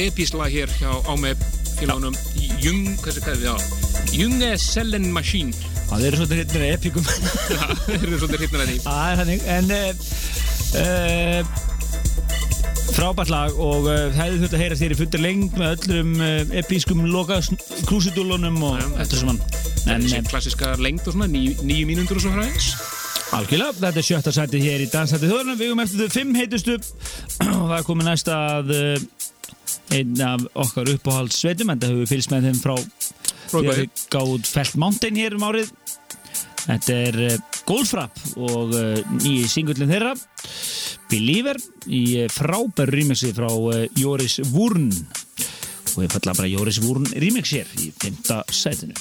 lag hér hjá á með félagunum Jung, hvað er það, já. Junge Sellen Machine. Það eru svolítið hittnir epikum. Já, þeir eru svolítið hrytnar enn í Það er þannig, en uh, uh, frábært lag og uh, það hefði þurft að heyra þér í fullir lengt með öllum uh, episkum loka krúsidúlunum og eftir sem hann. En Þessi uh, klassiska lengd og svona, níu, níu mínútur og svo fræðis algjörlega, þetta er sjötta sæti hér í Dansætti þjóðurna, við erum eftir þau fimm heitustu. Og það er komið næsta að uh, einn af okkar uppáhalds sveitum, en það hefur við fylgst með þeim frá því að við gáðum Felt Mountain hér um árið. Þetta er uh, Goldfrapp og uh, nýji singullin þeirra Believer í uh, frábær remixi frá Joris Wurn. Og ég falla bara Joris Wurn remix hér í fymta sætinu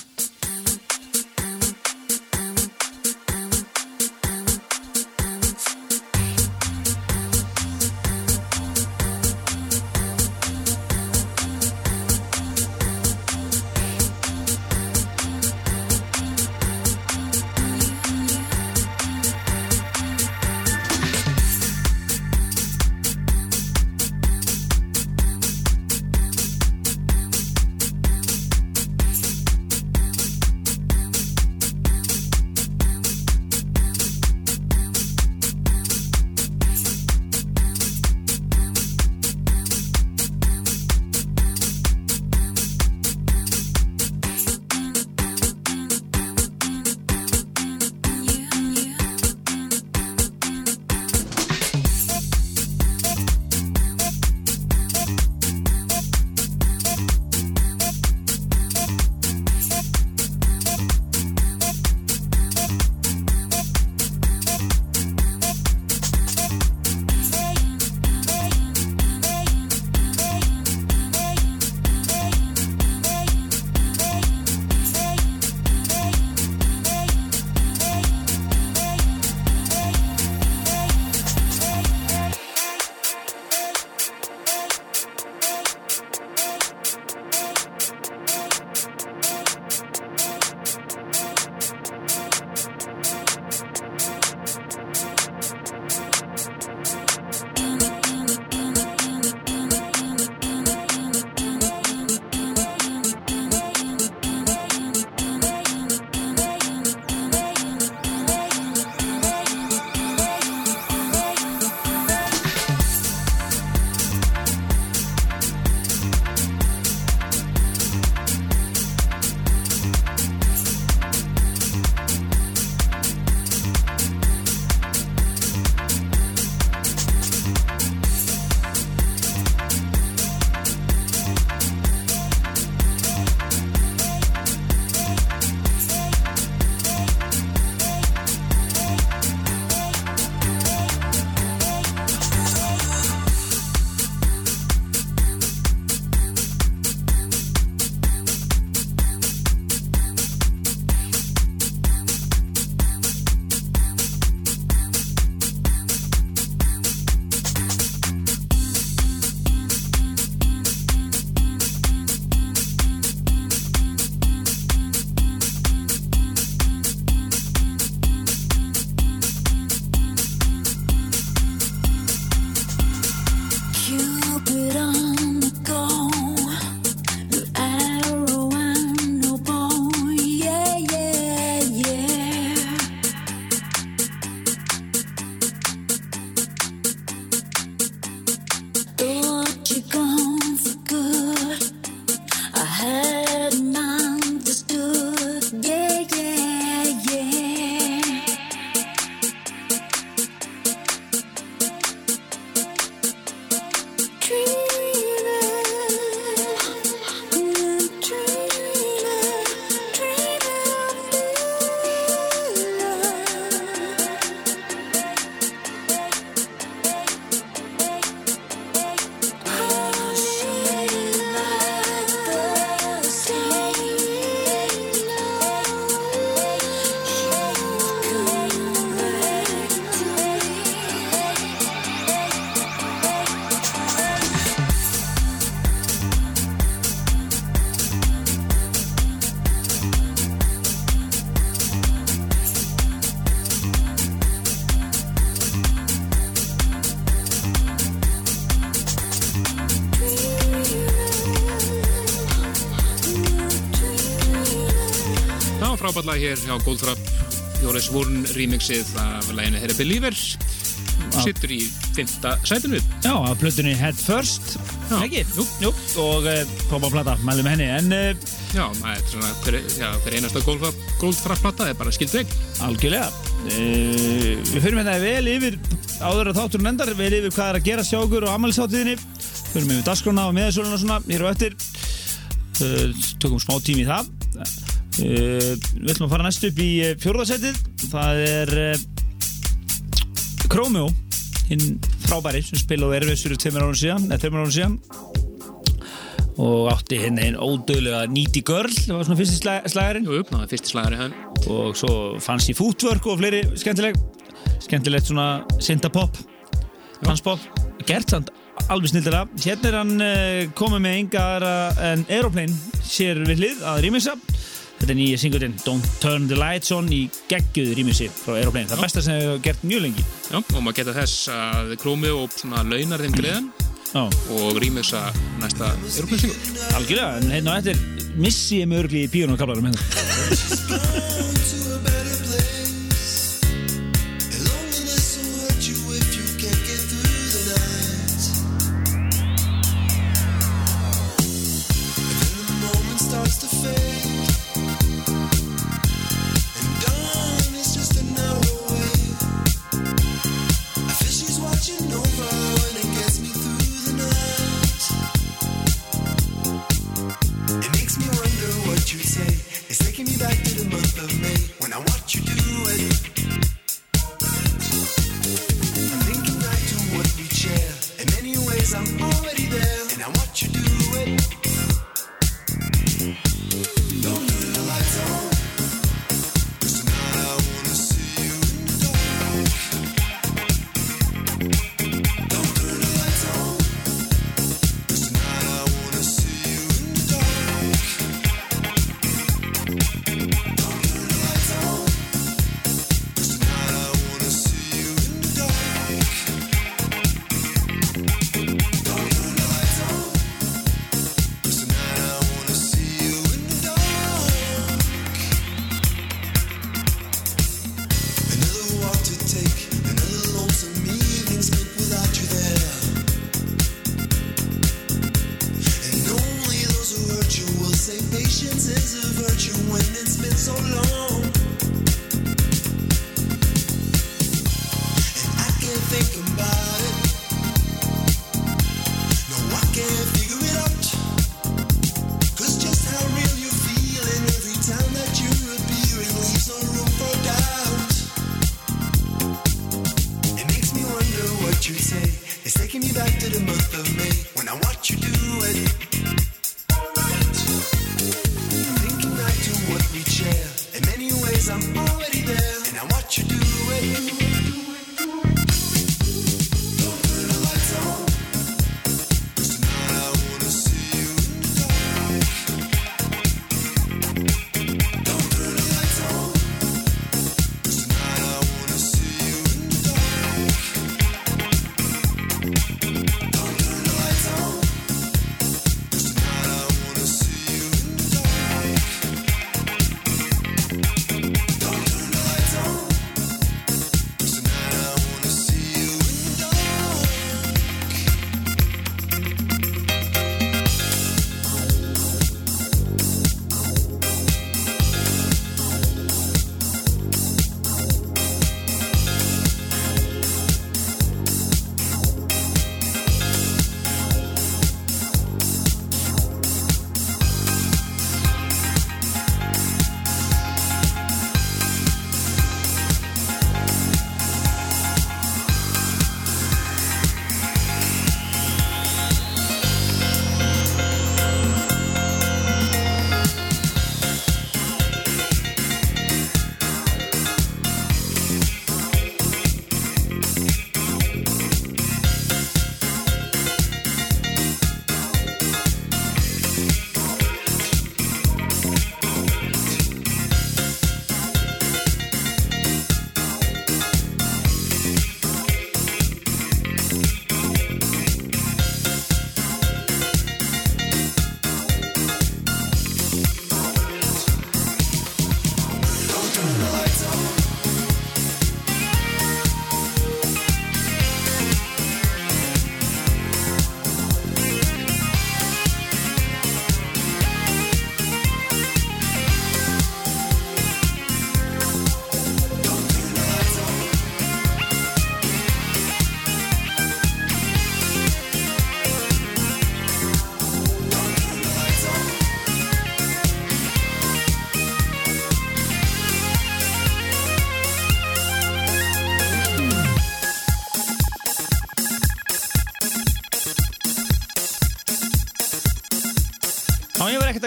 frábært lag hér hjá Goldfrapp Jóris Vorn remixið af læginu Herri Believer. Sittur í fymta sætinu. Já, af plötunni Head First. Ekki? Jú. Jú. Og uh, Poppa Plata, mælum henni. En uh, Já, það er svona hver, já, hver einasta Goldfrapp, Goldfrapp plata er bara skild veg algjörlega. Uh, Við fyrir með það vel yfir Áður að þátturinn endar Vel yfir hvað er að gera sjá okkur á ammælsáttiðinni Fyrir með dagskrána og miðasöluna svona. Hér og eftir uh, Tökum smá tími í það Við ætlum að fara næst upp í uh, fjórðasettið Það er uh, Chromeo hinn frábæri sem spilaði Erfis fyrir tveimur árum síðan, eða tveimur árum síðan. Og átti hinn einn ódöðlega Needy Girl, það var svona fyrsti slag, slagarinn. Jú, það er fyrsti slagari hann og svo fancy footwork og fleiri skemmtileg skemmtilegt svona synthapop danspop, gert samt alveg snildilega, hérna er hann komið með enga aðra en Aeroplane sér við hlið að rýmisa þetta er nýja singurinn Don't Turn the Lights On í geggjuðu rýmisi frá Aeroplane, það besta sem hefur gert mjög lengi. Já, og maður geta þess að krómið og svona launar þeim gleðan Já, og rýmisa næsta Europlay-singur algjörlega, en hérna á eftir missi ég mig örgli í píun og kablarum hérna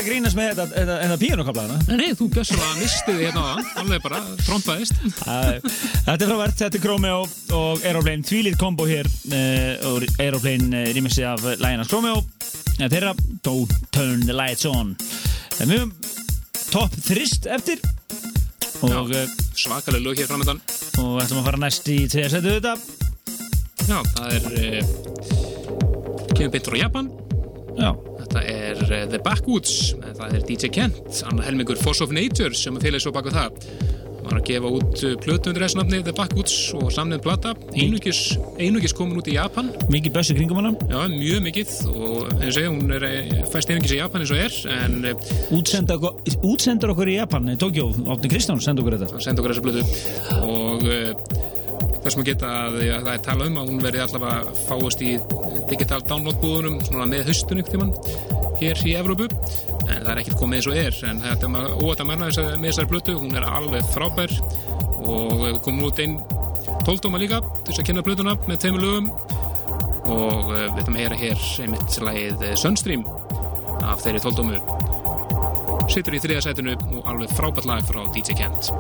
að grínast með þetta, þetta, þetta píanokablaðana. Nei, þú gjössum að misti þið hérna á það, alveg bara, trompaðist. Þetta er frávært, þetta er Chromeo og Aeroplane, tvílít kombo hér uh, og Aeroplane uh, rýmissi af læginas Chromeo uh, þeirra Don't Turn the Lights On En við höfum topp þrist eftir og, uh, Svakalega lög hér framöndan. og ætlum að fara næst í tveja setu þetta Já, það er, uh, kemur beint frá Japan. Já, Þetta er The Backwoods, en það er DJ Kent, annar helmingur Force of Nature sem að félagi svo baka það. Hann var að gefa út uh, plötu undir þessu nafni The Backwoods og samnefn plata, einugis, einugis komin út í Japan. mikið bössi kringum hana Já, mjög mikið og og segja, hún er eh, fæst einungis í Japan eins og er, en eh, Útsenda, Útsendur okkur í Japan, í Tokjó Átni Kristján sendi okkur þetta sendi okkur þessa plötu og þess maður geta að já, það er talað um að hún verði allavega fáist í digital download búðunum svona með haustun ykkur tíman hér í Evrópu. En það er ekkert komið eins og er en þetta er maður óvægt að menna þess með þessari plötu hún er alveg frábær og eh, kom út einn tóldóma líka þess að kynna plötuna með tveimur lögum. Og uh, við ætlum að heyra hér einmitt lagið eh, Sunstream af þeirri tóldómu situr í þriða sætinu og alveg frábært lag frá DJ Kent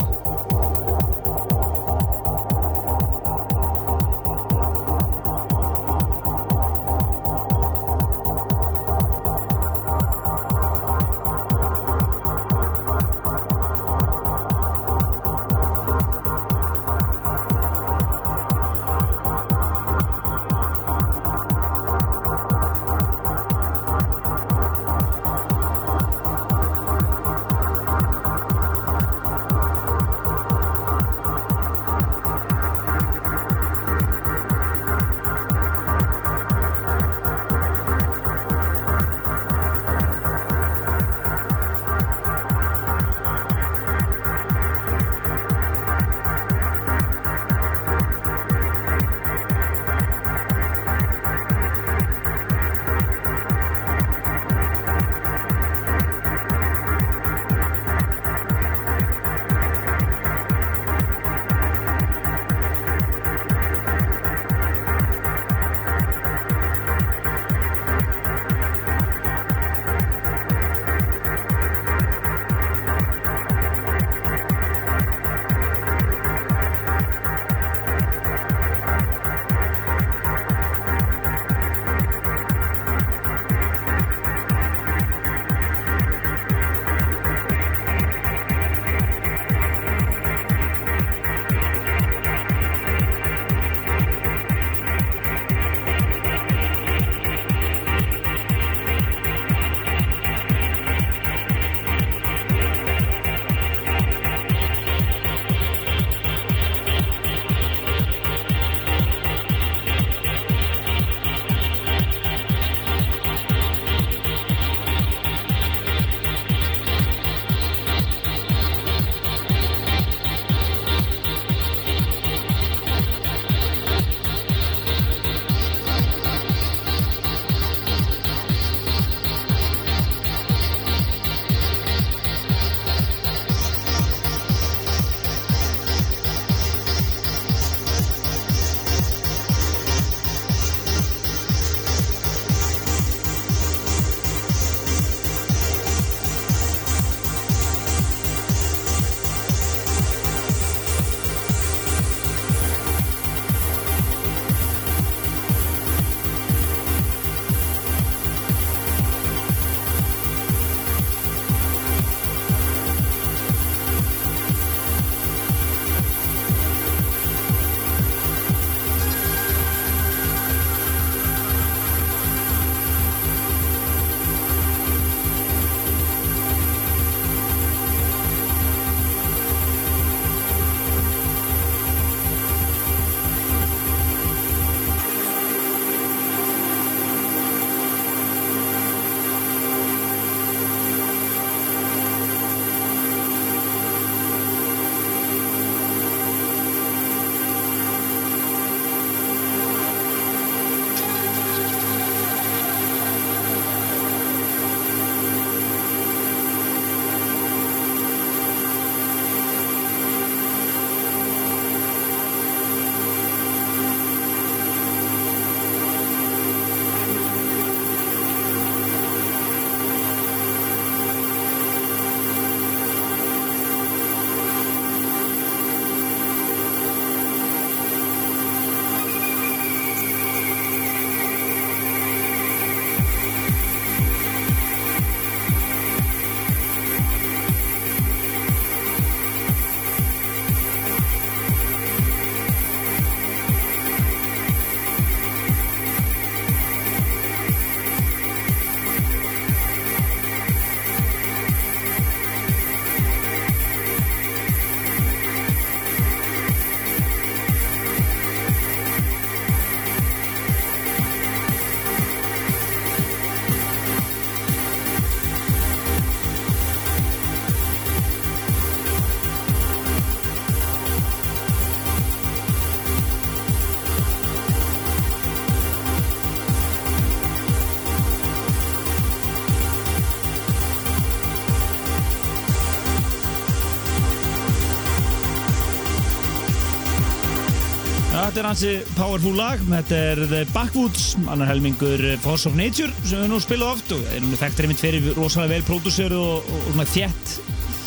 er hansi powerful lag. Þetta er The Backwoods, annar helmingur Force of Nature sem við nú spilað oft og er nú þekktir einmitt fyrir rosalega vel pródúsöru og, og, og svona þétt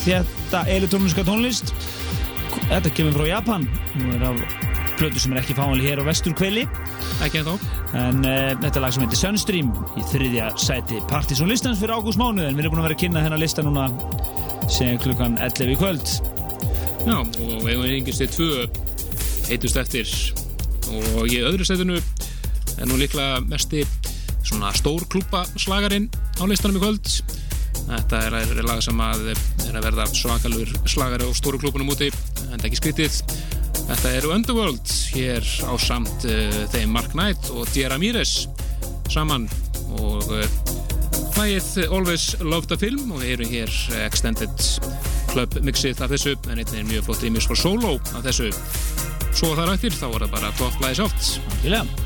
þétta elektróniska tónlist. Þetta kemur frá Japan og er af plötu sem er ekki fáanlega hér á vesturkveli Ekki en þá. en uh, þetta er lag sem heitir Sunstream í þriðja sæti Partizón listans fyrir ágúst mánuð en við erum búin að vera að kynna hennar lista núna sem klukkan 11 í kvöld. Já, og við hefum yngist til tvö heitust eftir og í öðru setinu er nú líklega mesti svona stór klúpa slagarinn á listanum í kvöld. Þetta er, er lag sem að er að verða svakalur slagari á stóru klúpunum úti en ekki skrítið. Þetta eru Underworld hér á samt uh, þeim Mark Knight og Dia Ramirez saman og uh, Hlægið Always Loved a Film og við erum hér Extended Club mixið af þessu en einnig er mjög flott ímis for solo af þessu svo þar eftir þá var það bara topplæði sjálft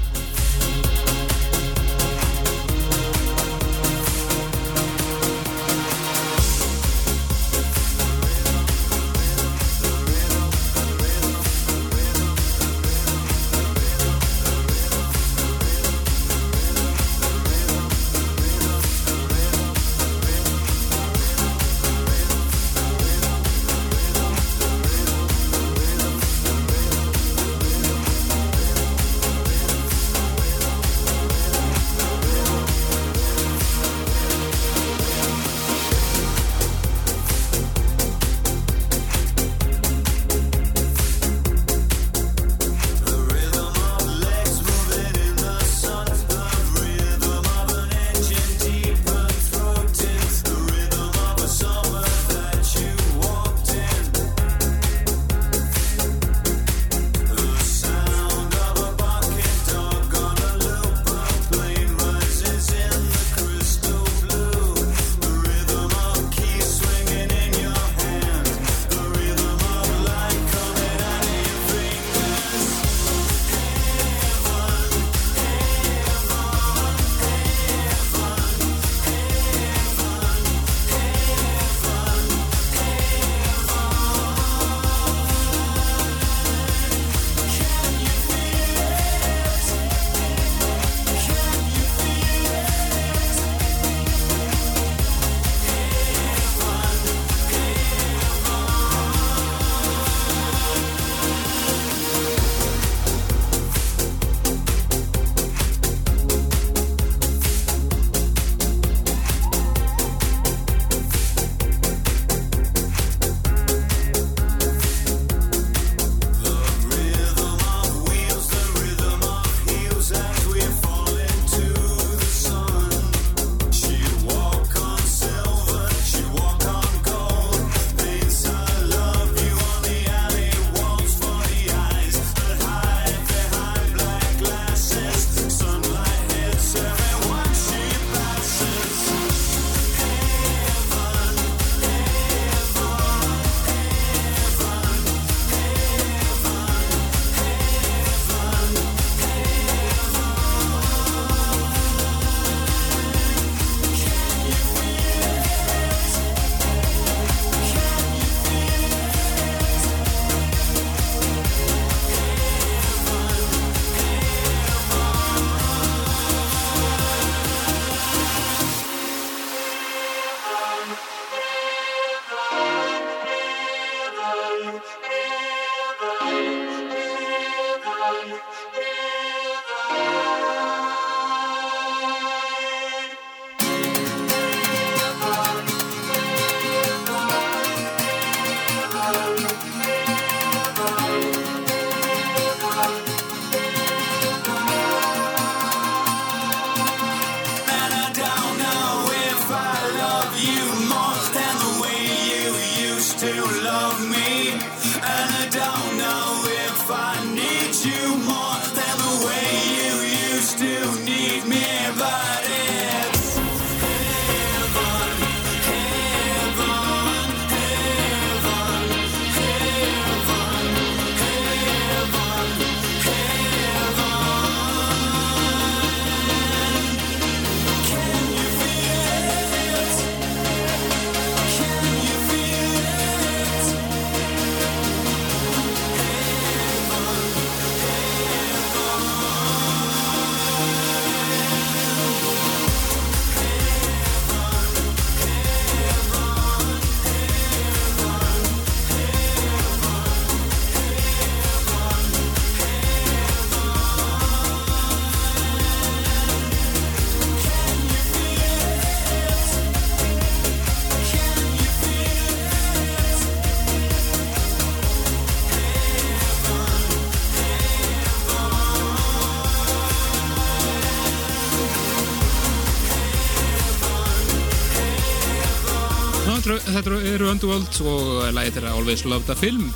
Underworld og lagið þeirra Always Loved a Film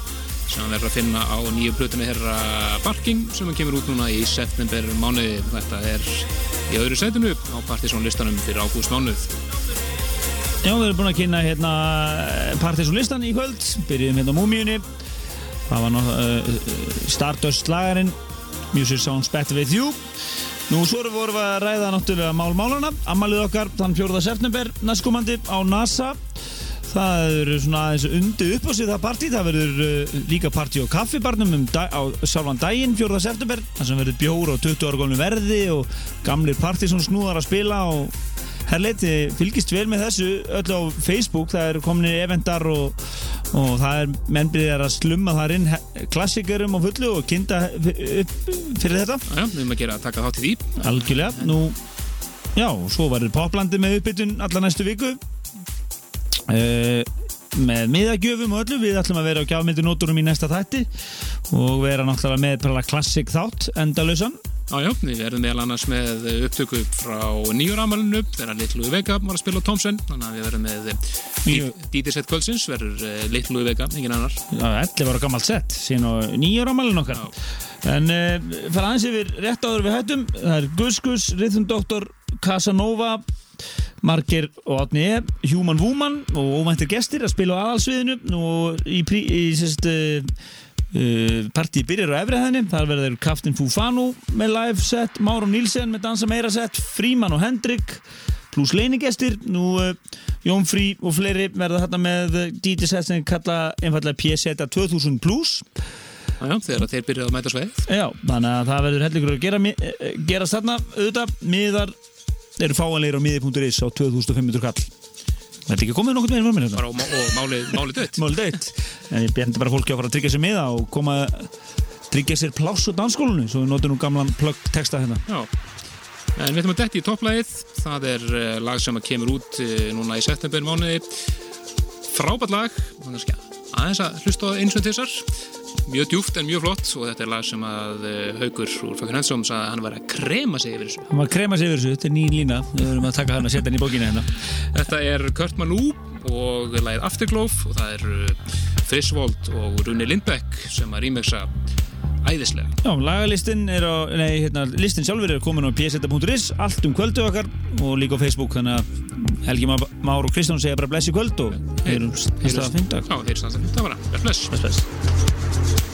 sem verður að finna á nýju plötunni þeirra Barking sem kemur út núna í september mánuði. Þetta er í öðru sætinu á Partiðsson listanum fyrir ágúst mánuð. Já, við erum búin að kynna hérna Partiðsson listan í kvöld, byrjuðum hérna á Múmíunni það var ná, uh, Stardust lagarinn Music Sounds Better With You Nú svo vorum við að ræða náttúrulega mál málana Amalið okkar þann 4. september næstkomandi á NASA Það eru svona aðeins undir upp á sig það partí Það verður uh, líka partí á kaffibarnum um á sjálfan daginn 4. september Það sem verður bjór og 20 ára góðnum verði og gamlir Partiðsson snúðar að spila og Herleit, þið fylgist vel með þessu öll á Facebook, það eru komin eventar og, og það er mennbyrðir að slumma þar inn klassikurum og fullu og kynnta upp fyrir þetta Já, við erum að gera að taka þátt í því. algjörlega, nú já, svo verður poplandi með uppbytun alla næstu viku með miðagjöfum og öllu við ætlum að vera á gjafmyndunóturum í næsta þætti og vera náttúrulega með klassik þátt endalösan Já, já, við verðum meðal annars með upptöku frá nýjuramalinu þegar Little Vega var að spila á Thompson. Þannig að við verðum með Dítisett kvöldsins verður eh, Little Vega, engin annar. Já, 11 ára gammalt sett síðan á nýjur ámælinn okkar. En uh, fara aðeins yfir rétt áður við hættum. Það er Gus Gus, Rhythm Doctor Casanova Margir og Átni E, Human Woman og óvæntir gestir að spila á aðalsviðinu. Og í, prí- í sérst uh, uh, partí byrjar á efriðhæðinni þar verður Kaftin Fufanu með live set, Márum Nílsen með dansa meira set Fríman og Hendrik pluss leinigestir, nú uh, Jón Frí og fleiri verða þarna með uh, DJ set sem kalla einfallega PSeta 2000 plus. Já, þegar þeir byrjaði að mæta sveið Já, þannig að það verður hellingur að gera, eh, gerast þarna. Auðvitað, miðar eru fáanleir á miði.is á 2500 kall Þetta er ekki komið nokkuð meira með þetta og, má- og málið, málið dött. Málið deitt En ég bendi bara fólki að fara að tryggja sér miða og koma tryggja sér pláss á dansskólinu svo við notum nú gamlan plögg texta hérna. Já, en við ætlum að detti í topplægið það er uh, lag sem kemur út uh, núna í september mánuði frábært lag aðeins að hlusta á eins og þessar. Mjög djúft en mjög flott og þetta er lag sem að Haugur úr Fakir Hensson sagði að hann var að krema sig yfir þessu. Það var að krema sig yfir þessu, þetta er ný lína. Við verðum að taka hann að setja hann í bókina hérna. Þetta er Kurt Malou og lagið Afterglow og það er uh, Frisvold og Rune Lindbeck sem að rýmeksa æðislega. Já, lagalistin er á, nei, hérna, listin sjálfur er komin á pseta.is allt um kvöldu okkar og líka á Facebook þannig að Helgi Már og Kristján segja bara bless í kvöld og erum stað að finna Já, þeir stansa þetta bara, bless Bless, bless Dance,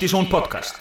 Artisan Podcast.